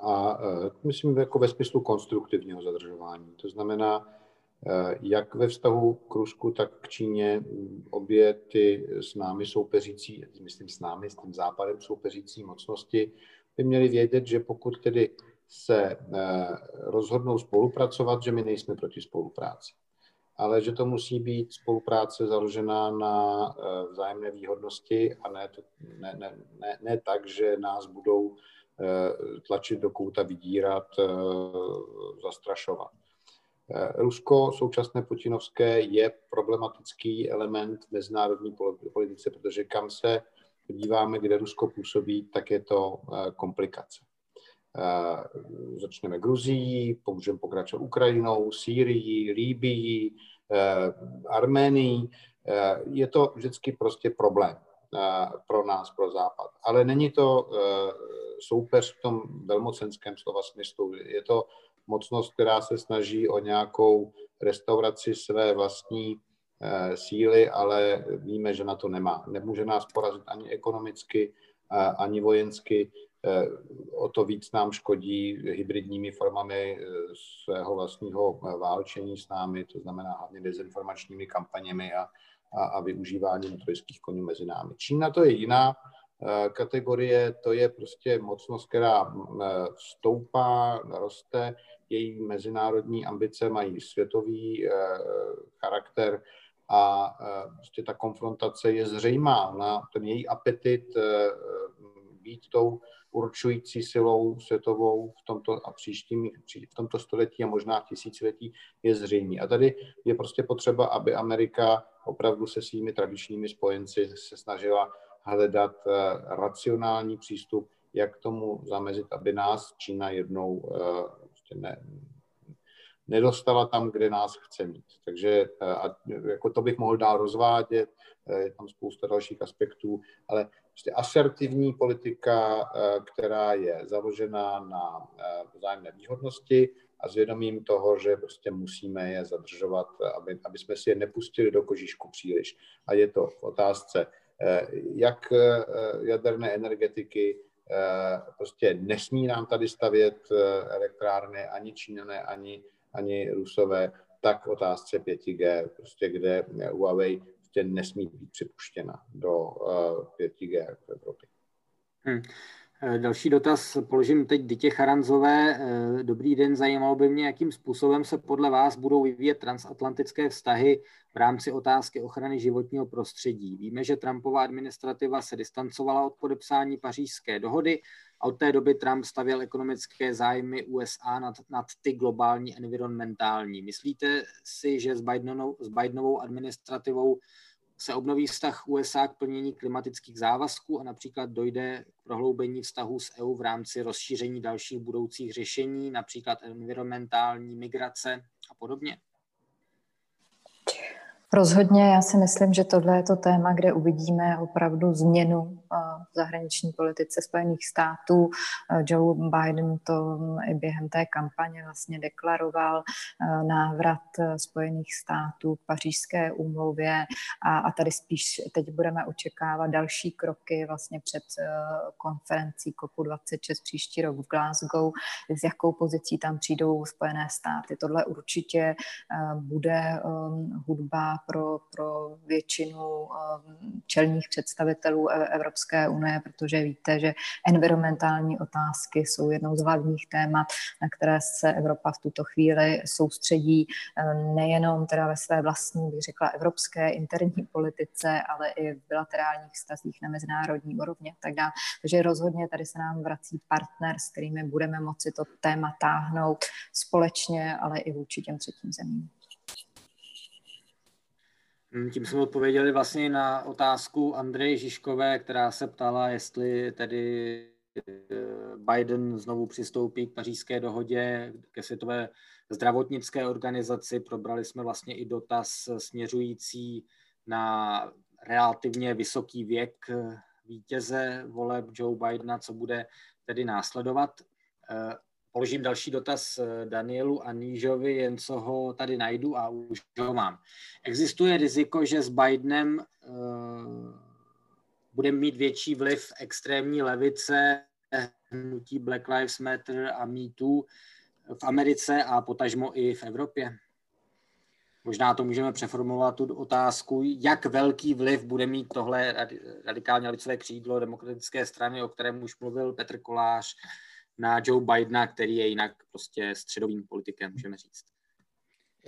a eh, myslím jako ve smyslu konstruktivního zadržování. To znamená, eh, jak ve vztahu k Rusku, tak k Číně obě ty s námi soupeřící, myslím s námi, s tím západem soupeřící mocnosti by měli vědět, že pokud tedy se eh, rozhodnou spolupracovat, že my nejsme proti spolupráci. Ale že to musí být spolupráce založená na eh, vzájemné výhodnosti a ne, ne, ne, ne, ne tak, že nás budou eh, tlačit do kouta, vydírat, zastrašovat. Rusko současné putinovské je problematický element v mezinárodní politice, protože kam se podíváme, kde Rusko působí, tak je to eh, komplikace. Eh, začneme Gruzií, můžeme pokračovat Ukrajinou, Sýrií, Líbií, eh, Arménií. Je to vždycky prostě problém pro nás, pro Západ. Ale není to soupeř v tom velmocenském slova smyslu. Je to mocnost, která se snaží o nějakou restauraci své vlastní síly, ale víme, že na to nemá. Nemůže nás porazit ani ekonomicky, eh, ani vojensky. Eh, o to víc nám škodí hybridními formami svého vlastního válčení s námi, to znamená hlavně dezinformačními kampaněmi a, a, a využíváním trojských konů mezi námi. Čína to je jiná kategorie, to je prostě mocnost, která stoupá, roste, její mezinárodní ambice mají světový charakter, a e, prostě ta konfrontace je zřejmá. Na ten její apetit e, být tou určující silou světovou v tomto a příštím, v tomto století a možná tisíciletí je zřejmý. A tady je prostě potřeba, aby Amerika opravdu se svými tradičními spojenci se snažila hledat e, racionální přístup, jak tomu zamezit, aby nás Čína jednou prostě ne, nedostala tam, kde nás chce mít. Takže a, jako to bych mohl dál rozvádět, je tam spousta dalších aspektů, ale prostě asertivní politika, která je založená na vzájemné výhodnosti, a zvědomím toho, že prostě musíme je zadržovat, aby, aby jsme si je nepustili do kožíšku příliš. A je to v otázce eh, jak eh, jaderné energetiky, eh, prostě nesmí nám tady stavět elektrárny ani Číňané, ani, ani Rusové, tak v otázce 5G, prostě kde Huawei prostě nesmí být připuštěna do 5G v Evropě. Hmm. Eh, další dotaz položím teď Dytě Charanzové. Eh, dobrý den, zajímalo by mě, jakým způsobem se podle vás budou vyvíjet transatlantické vztahy v rámci otázky ochrany životního prostředí. Víme, že Trumpova administrativa se distancovala od podepsání pařížské dohody a od té doby Trump stavěl ekonomické zájmy USA nad, nad ty globální environmentální. Myslíte si, že s, Bidenovou, s Bidenovou administrativou se obnoví vztah USA k plnění klimatických závazků a například dojde k prohloubení vztahu s EU v rámci rozšíření dalších budoucích řešení, například environmentální migrace a podobně? Rozhodně, já si myslím, že tohle je to téma, kde uvidíme opravdu změnu v zahraniční politice Spojených států. Joe Biden to i během té kampaně vlastně deklaroval návrat Spojených států k pařížské úmluvě a, a tady spíš teď budeme očekávat další kroky vlastně před konferencí COP26 příští rok v Glasgow, s jakou pozicí tam přijdou Spojené státy. Tohle určitě bude hudba pro, pro většinu um, čelních představitelů e, Evropské unie, protože víte, že environmentální otázky jsou jednou z hlavních témat, na které se Evropa v tuto chvíli soustředí um, nejenom teda ve své vlastní, bych řekla, evropské interní politice, ale i v bilaterálních vztazích na mezinárodní úrovni a tak dále. Takže rozhodně tady se nám vrací partner, s kterými budeme moci to téma táhnout společně, ale i vůči těm třetím zemím. Hm, tím jsme odpověděli vlastně na otázku Andreje Žižkové, která se ptala, jestli tedy eh, Biden znovu přistoupí k pařížské dohodě, ke světové zdravotnické organizaci. Probrali jsme vlastně i dotaz směřující na relativně vysoký věk vítěze voleb Joe Bidena, co bude tedy následovat. Položím další dotaz eh, Danielu Anížovi, jen co ho tady najdu a už ho mám. Existuje riziko, že s Bidenem uh, bude mít větší vliv extrémní levice, hnutí Black Lives Matter a Me v Americe a potažmo i v Evropě? Možná to můžeme přeformulovat tu otázku, jak velký vliv bude mít tohle radikálně levicové křídlo demokratické strany, o kterém už mluvil Petr Kolář, na Joe Bidena, který je jinak prostě středovým politikem, můžeme říct.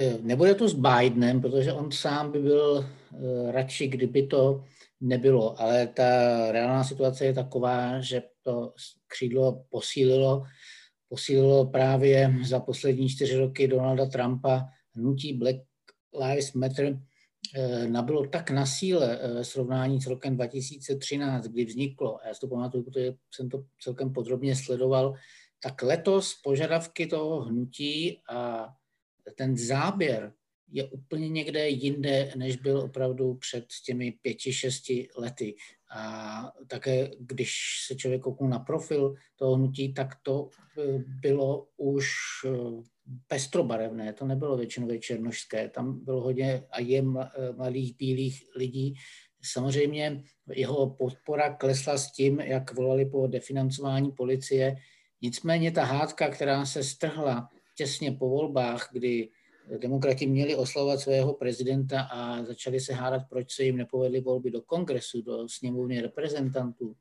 Eh, nebude to s Bidenem, protože on sám by byl uh, radši, kdyby to nebylo, ale ta reálná situace je taková, že to křídlo posílilo, posílilo právě za poslední čtyři roky Donalda Trumpa hnutí Black Lives Matter nabylo tak na síle eh, ve srovnání s rokem 2013, kdy vzniklo, a já si to pamatuju, protože jsem to celkem podrobně sledoval, tak letos požadavky toho hnutí a ten záběr je úplně někde jinde, než byl opravdu před těmi pěti, šesti lety. A také, když se člověk kouknul na profil toho hnutí, tak to eh, bylo už pestrobarevné, to nebylo většinově černožské, tam bylo hodně a je mladých bílých lidí. Samozřejmě jeho podpora klesla s tím, jak volali po definancování policie. Nicméně ta hádka, která se strhla těsně po volbách, kdy demokrati měli oslavovat svého prezidenta a začali se hádat, proč se jim nepovedly volby do kongresu, do sněmovny reprezentantů,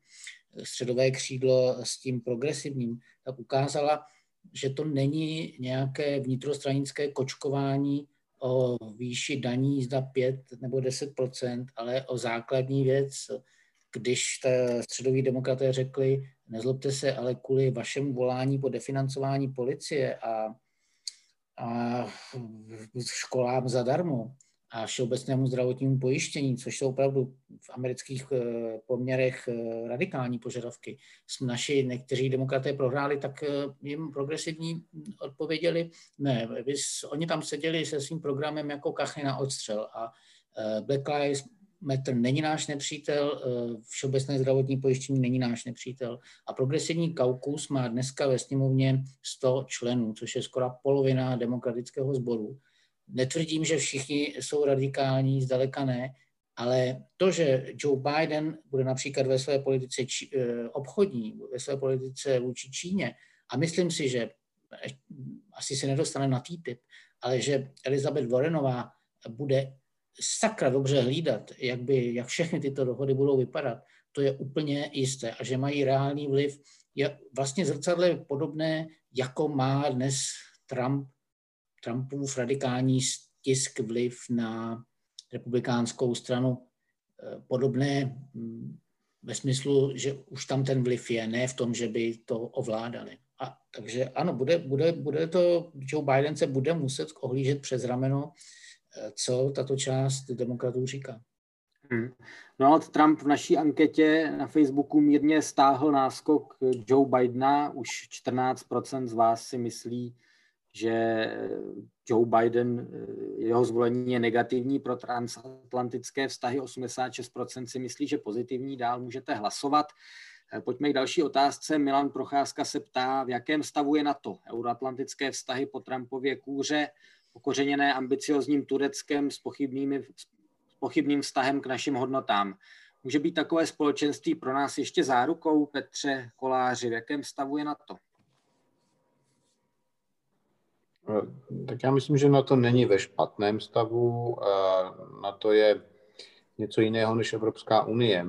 středové křídlo s tím progresivním, tak ukázala, že to není nějaké vnitrostranické kočkování o výši daní zda 5 nebo 10% ale o základní věc, když středoví demokraté řekli, nezlobte se, ale kvůli vašemu volání po definancování policie a, a školám zadarmo a všeobecnému zdravotnímu pojištění, což jsou opravdu v amerických eh, poměrech eh, radikální požadavky. Naši někteří demokraté prohráli, tak eh, jim progresivní odpověděli, ne, oni tam seděli se svým programem jako kachny na odstřel a Black Lives Matter není náš nepřítel, všeobecné zdravotní pojištění není náš nepřítel. A progresivní kaukus má dneska ve sněmovně 100 členů, což je skoro polovina demokratického sboru. Netvrdím, že všichni jsou radikální, zdaleka ne, ale to, že Joe Biden bude například ve své politice či, eh, obchodní, ve své politice vůči Číně, a myslím si, že eh, asi se nedostane na TTIP, ale že Elizabeth Warrenová bude sakra dobře hlídat, jak, by, jak všechny tyto dohody budou vypadat, to je úplně jisté. A že mají reálný vliv, je vlastně zrcadle podobné, jako má dnes Trump Trumpův radikální stisk vliv na republikánskou stranu eh, podobné mm, ve smyslu, že už tam ten vliv je, ne v tom, že by to ovládali. A, takže ano, bude, bude, bude to, Joe Biden se bude muset ohlížet přes rameno, co tato část demokratů říká. Hmm. Donald Trump v naší anketě na Facebooku mírně stáhl náskok Joe Bidena. Už 14% z vás si myslí, že Joe Biden, jeho zvolení je negativní pro transatlantické vztahy, 86% si myslí, že pozitivní, dál můžete hlasovat. Pojďme k další otázce. Milan Procházka se ptá, v jakém stavu je NATO? Euroatlantické vztahy po Trumpově kůře, pokořeněné ambiciozním Tureckem s, s pochybným vztahem k našim hodnotám. Může být takové společenství pro nás ještě zárukou, Petře Koláři? V jakém stavu je NATO? Tak já myslím, že na to není ve špatném stavu. Na to je něco jiného než Evropská unie.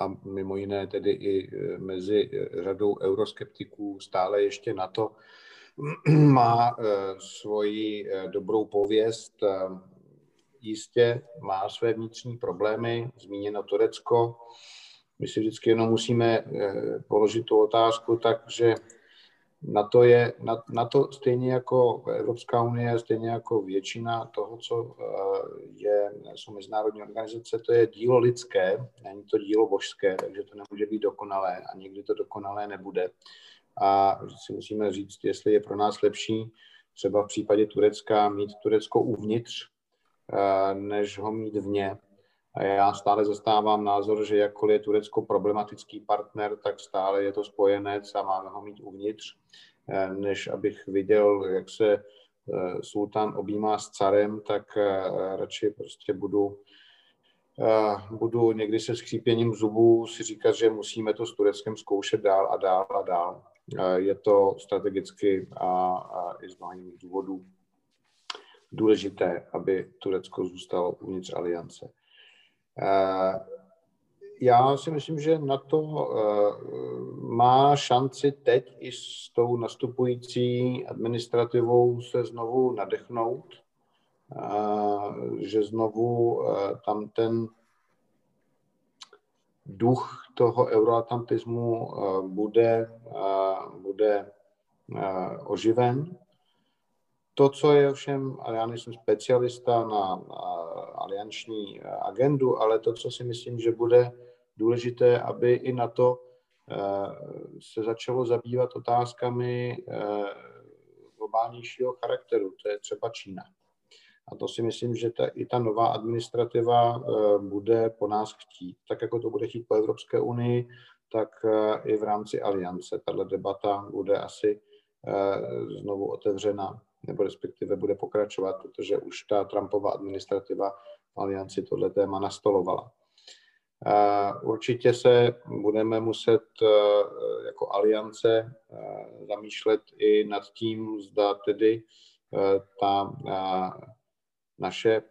A mimo jiné tedy i mezi řadou euroskeptiků stále ještě na to má svoji dobrou pověst. Jistě má své vnitřní problémy, zmíněno Turecko. My si vždycky jenom musíme položit tu otázku tak, že na to, je, na, na to stejně jako Evropská unie, stejně jako většina toho, co eh, je, jsou mezinárodní organizace, to je dílo lidské, není to dílo božské, takže to nemůže být dokonalé a nikdy to dokonalé nebude. A si musíme říct, jestli je pro nás lepší třeba v případě Turecka mít Turecko uvnitř, eh, než ho mít vně. A já stále zastávám názor, že jakkoliv je Turecko problematický partner, tak stále je to spojenec a máme ho mít uvnitř, eh, než abych viděl, jak se eh, sultán objímá s carem, tak radši prostě budu, budu někdy se skřípěním zubů si říkat, že musíme to s Tureckem zkoušet dál a dál a dál. Je to strategicky a, a i z mnohých důvodů důležité, aby Turecko zůstalo uvnitř aliance. Eh, já si myslím, že na to eh, má šanci teď i s tou nastupující administrativou se znovu nadechnout, eh, že znovu tam ten duch toho euroatlantismu bude, bude oživen to, co je ovšem, ale já nejsem specialista na, alianční agendu, ale to, co si myslím, že bude důležité, aby i na to eh, se začalo zabývat otázkami eh, globálnějšího charakteru, to je třeba Čína. A to si myslím, že ta, i ta nová administrativa eh, bude po nás chtít. Tak jako to bude chtít po Evropské unii, tak i v rámci aliance. Tato debata bude asi znovu otevřena nebo respektive bude pokračovat, protože už ta Trumpova administrativa v alianci tohle téma nastolovala. Určitě se budeme muset jako aliance zamýšlet i nad tím, zda tedy ta naše,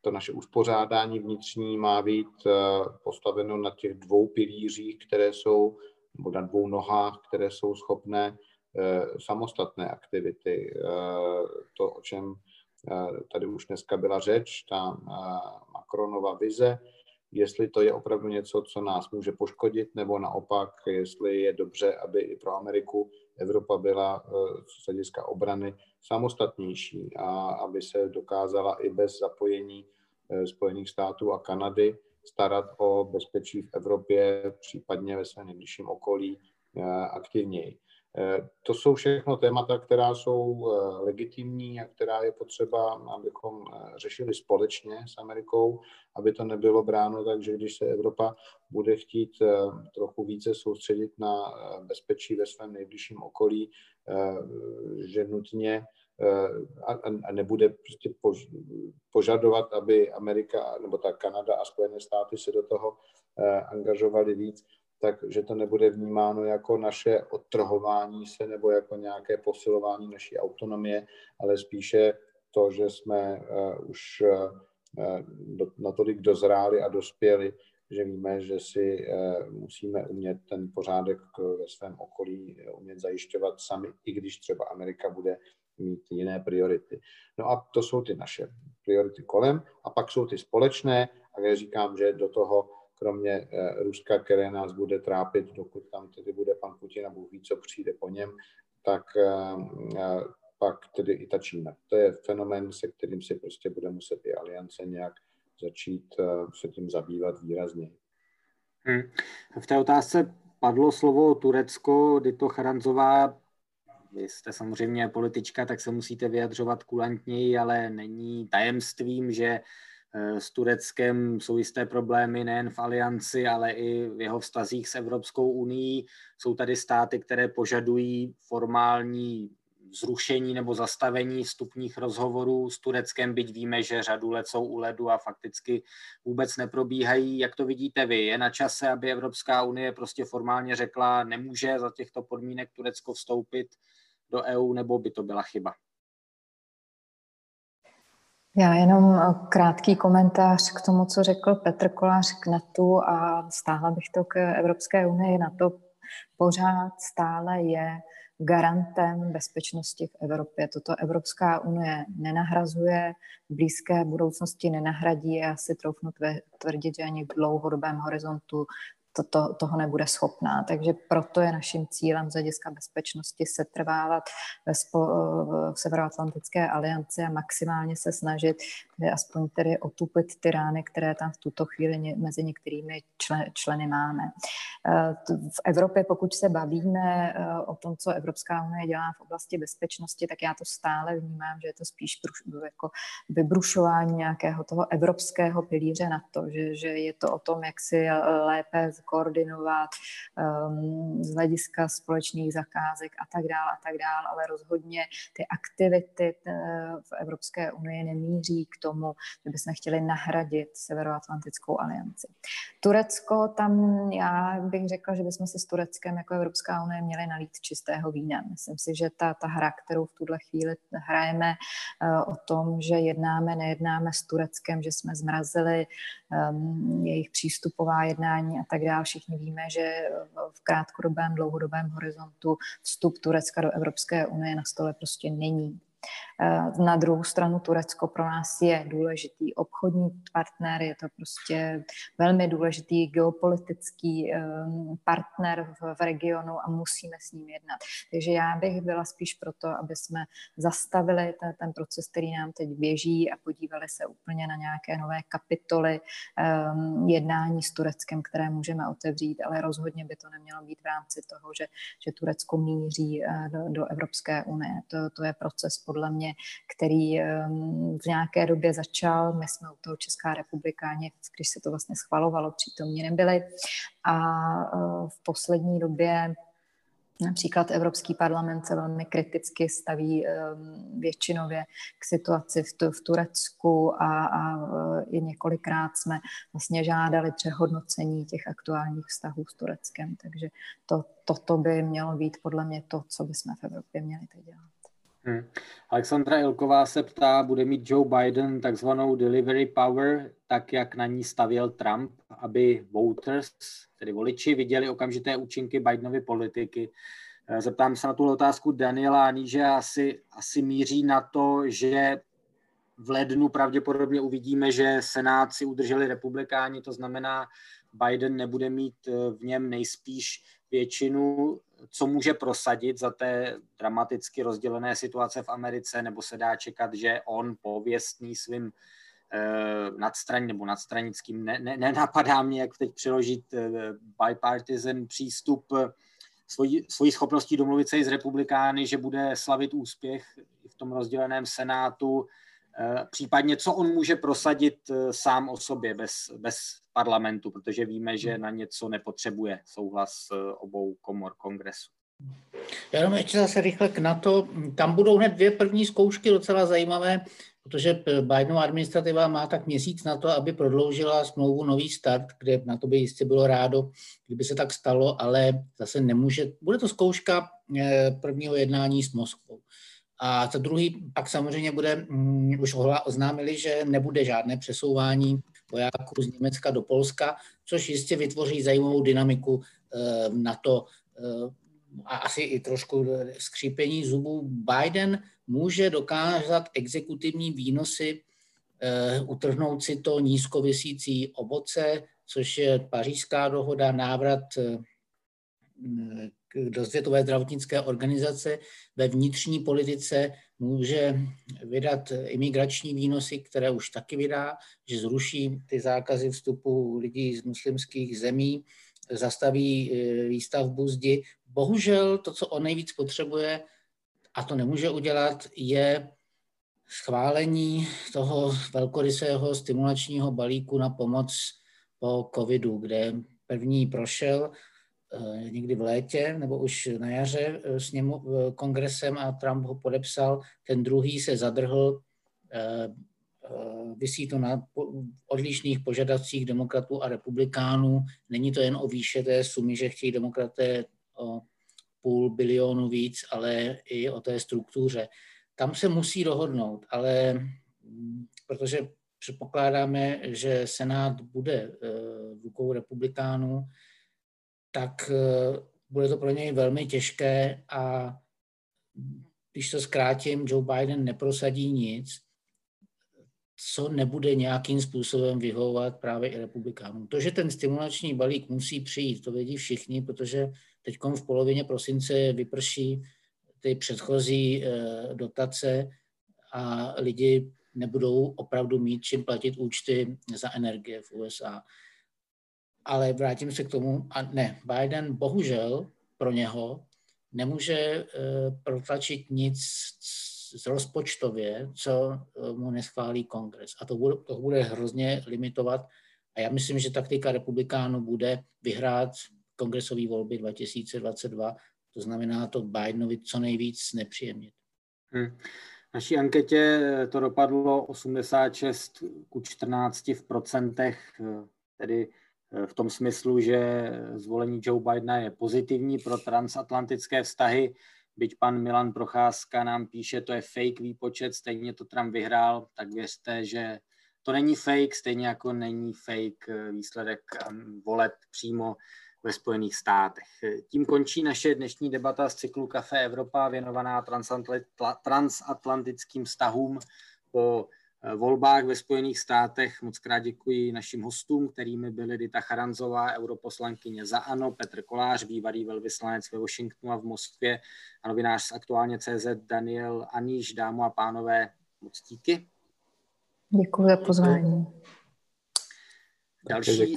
to naše uspořádání vnitřní má být postaveno na těch dvou pilířích, které jsou, nebo na dvou nohách, které jsou schopné Eh, samostatné aktivity. Eh, to, o čem eh, tady už dneska byla řeč, ta Macronova vize, jestli to je opravdu něco, co nás může poškodit, nebo naopak, jestli je dobře, aby i pro Ameriku Evropa byla z hlediska obrany samostatnější a aby se dokázala i bez zapojení Spojených států a Kanady starat o bezpečí v Evropě, případně ve svém nejbližším okolí aktivněji. Eh, to jsou všechno témata, která jsou eh, legitimní a která je potřeba, abychom eh, řešili společně s Amerikou, aby to nebylo bráno tak, že když se Evropa bude chtít trochu více soustředit na bezpečí ve svém nejbližším okolí, že nutně a nebude prostě požadovat, aby Amerika nebo ta Kanada a Spojené státy se do toho angažovali víc, takže to nebude vnímáno jako naše odtrhování se nebo jako nějaké posilování naší autonomie, ale spíše to, že jsme uh, už uh, do, natolik dozráli a dospěli, že víme, že si uh, musíme umět ten pořádek ve svém okolí umět zajišťovat sami, i když třeba Amerika bude mít jiné priority. No a to jsou ty naše priority kolem a pak jsou ty společné a já říkám, že do toho kromě eh, Ruska, které nás bude trápit, dokud tam tedy bude pan Putin a Bůh ví, co přijde po něm, tak eh, eh, pak tedy i ta Čína. To je fenomén, se kterým si prostě bude muset i aliance nějak začít se tím zabývat výrazně. Hmm. V té otázce padlo slovo Turecko, Dito Charanzová, vy jste samozřejmě politička, tak se musíte vyjadřovat kulantněji, ale není tajemstvím, že s Tureckem jsou jisté problémy nejen v alianci, ale i v jeho vztazích s Evropskou unii. Jsou tady státy, které požadují formální zrušení nebo zastavení vstupních rozhovorů s Tureckem, byť víme, že řadu let jsou u ledu a fakticky vůbec neprobíhají. Jak to vidíte vy? Je na čase, aby Evropská unie prostě formálně řekla, nemůže za těchto podmínek Turecko vstoupit do EU, nebo by to byla chyba? Já jenom eh, krátký komentář k tomu, co řekl Petr Kolář k NATO a stáhla bych to k Evropské unii. NATO pořád stále je garantem bezpečnosti v Evropě. Toto Evropská unie nenahrazuje, v blízké budoucnosti nenahradí. Já si troufnu tvrdit, že ani v dlouhodobém horizontu to, to, toho nebude schopná. Takže proto je naším cílem z hlediska bezpečnosti setrvávat ve spo, v Severoatlantické alianci a maximálně se snažit aspoň tedy otupit ty rány, které tam v tuto chvíli mezi některými člen, členy máme. Eh, v Evropě, pokud se bavíme eh, o tom, co Evropská unie dělá v oblasti bezpečnosti, tak já to stále vnímám, že je to spíš jako vybrušování nějakého toho evropského pilíře na to, že, že je to o tom, jak si lépe koordinovat um, z hlediska společných zakázek a tak dále a tak dále, ale rozhodně ty aktivity v Evropské unii nemíří k tomu, že bychom chtěli nahradit Severoatlantickou alianci. Turecko, tam já bych řekla, že bychom si s Tureckem jako Evropská unie měli nalít čistého vína. Myslím si, že ta, ta hra, kterou v tuhle chvíli hrajeme uh, o tom, že jednáme, nejednáme s Tureckem, že jsme zmrazili um, jejich přístupová jednání a tak dále. Všichni víme, že v krátkodobém, dlouhodobém horizontu vstup Turecka do Evropské unie na stole prostě není. Eh, na druhou stranu Turecko pro nás je důležitý obchodní partner, je to prostě velmi důležitý geopolitický ehm, partner v, regionu a musíme s ním jednat. Takže já bych byla spíš proto, aby jsme zastavili ten, proces, který nám teď běží a podívali se úplně na nějaké nové kapitoly um, jednání s Tureckem, které můžeme otevřít, ale rozhodně by to nemělo být v rámci toho, že, že Turecko míří uh, do, do Evropské unie. To, to je proces podle mě, který ehm, v nějaké době začal. My jsme u toho Česká republika, když se to vlastně schvalovalo, přítomně nebyli. A eh, v poslední době Například Evropský parlament se velmi kriticky staví ehm, většinově k situaci v, tu, v Turecku a, a eh, i několikrát jsme vlastně žádali přehodnocení těch aktuálních vztahů s Tureckem. Takže to, toto by mělo být podle mě to, co bychom v Evropě měli teď dělat. Hmm. Alexandra Ilková se ptá, bude mít Joe Biden takzvanou delivery power, tak jak na ní stavěl Trump, aby voters, tedy voliči, viděli okamžité účinky Bidenovy politiky. Eh, zeptám se na tu otázku Daniela Aníže asi, asi míří na to, že v lednu pravděpodobně uvidíme, že Senát si udrželi republikáni, to znamená, Biden nebude mít eh, v něm nejspíš většinu co může prosadit za té dramaticky rozdělené situace v Americe, nebo se dá čekat, že on pověstný svým eh, nadstraní nebo nadstranickým, ne, ne, nenapadá mě, jak teď přiložit eh, bipartisan přístup svojí, svojí schopností domluvit se i z republikány, že bude slavit úspěch v tom rozděleném senátu, Eh, případně co on může prosadit eh, sám o sobě bez, bez parlamentu, protože víme, že na něco nepotřebuje souhlas eh, obou komor kongresu. Já jenom ještě zase rychle k NATO. Tam budou hned dvě první zkoušky docela zajímavé, protože Bidenova administrativa má tak měsíc na to, aby prodloužila smlouvu Nový start, kde na to by jistě bylo rádo, kdyby se tak stalo, ale zase nemůže. Bude to zkouška prvního jednání s Moskvou. A za druhý pak samozřejmě bude, um, už oznámili, že nebude žádné přesouvání vojáků z Německa do Polska, což jistě vytvoří zajímavou dynamiku uh, na to uh, a asi i trošku skřípení zubů. Biden může dokázat exekutivní výnosy, utrhnout si to nízkovisící ovoce, což je pařížská dohoda, návrat do Světové zdravotnické organizace ve vnitřní politice může vydat imigrační výnosy, které už taky vydá, že zruší ty zákazy vstupu lidí z muslimských zemí, zastaví e, výstavbu zdi. Bohužel to, co on nejvíc potřebuje, a to nemůže udělat, je schválení toho velkorysého stimulačního balíku na pomoc po covidu, kde první prošel někdy v létě nebo už na jaře eh, s ním eh, kongresem a Trump ho podepsal. Ten druhý se zadrhl, vysí to na odlišných požadavcích demokratů a republikánů. Není to jen o výše té sumy, že chtějí demokraté o půl bilionu víc, ale i o té struktuře. Tam se musí dohodnout, ale mm, protože předpokládáme, že Senát bude v rukou republikánů, tak eh, bude to pro něj velmi těžké a když to zkrátím, Joe Biden neprosadí nic, co nebude nějakým způsobem vyhovovat právě i republikánům. To, že ten stimulační balík musí přijít, to vědí všichni, protože teď v polovině prosince vyprší ty předchozí eh, dotace a lidi nebudou opravdu mít čím platit účty za energie v USA ale vrátím se k tomu, a ne, Biden bohužel pro něho nemůže uh, protlačit nic z rozpočtově, co uh, mu neschválí kongres. A to bude, to bude hrozně limitovat. A já myslím, že taktika republikánů bude vyhrát kongresové volby 2022, to znamená to Bidenovi co nejvíc nepříjemnit. Hmm. naší anketě to dopadlo 86 ku 14 v procentech, tedy Eh, v tom smyslu, že zvolení Joe Bidena je pozitivní pro transatlantické vztahy, byť pan Milan Procházka nám píše, to je fake výpočet, stejně to Trump vyhrál, tak věřte, že to není fake, stejně jako není fake eh, výsledek voleb přímo ve Spojených státech. Tím končí naše dnešní debata z cyklu Café Evropa věnovaná transatlantickým vztahům po Eh, volbách ve Spojených státech. Moc krát děkuji našim hostům, kterými byly Dita Charanzová, europoslankyně za ANO, Petr Kolář, bývalý velvyslanec ve Washingtonu a v Moskvě a novinář z aktuálně CZ Daniel Aníš. Dámu a pánové, moc díky. Děkuji za pozvání. Další,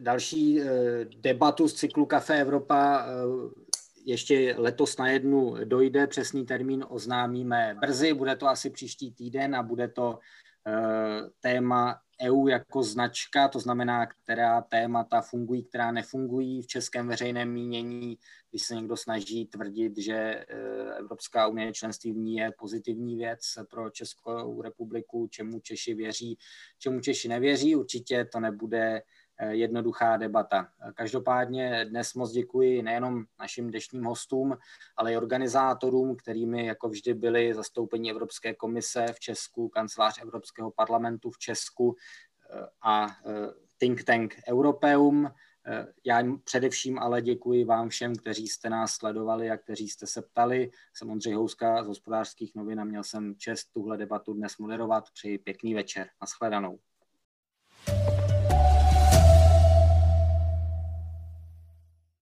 další eh, debatu z cyklu Café Evropa eh, ještě letos na jednu dojde, přesný termín oznámíme brzy, bude to asi příští týden a bude to eh, téma EU jako značka, to znamená, která témata fungují, která nefungují. V českém veřejném mínění, když se někdo snaží tvrdit, že eh, Evropská unie členství v ní je pozitivní věc pro Českou republiku, čemu Češi věří, čemu Češi nevěří, určitě to nebude jednoduchá debata. Každopádně dnes moc děkuji nejenom našim dnešním hostům, ale i organizátorům, kterými jako vždy byli zastoupení Evropské komise v Česku, kancelář Evropského parlamentu v Česku eh, a eh, think tank Europeum. Já především ale děkuji vám všem, kteří jste nás sledovali a kteří jste se ptali. Jsem Ondřej Houska z hospodářských novin a měl jsem čest tuhle debatu dnes moderovat. Přeji pěkný večer. Naschledanou.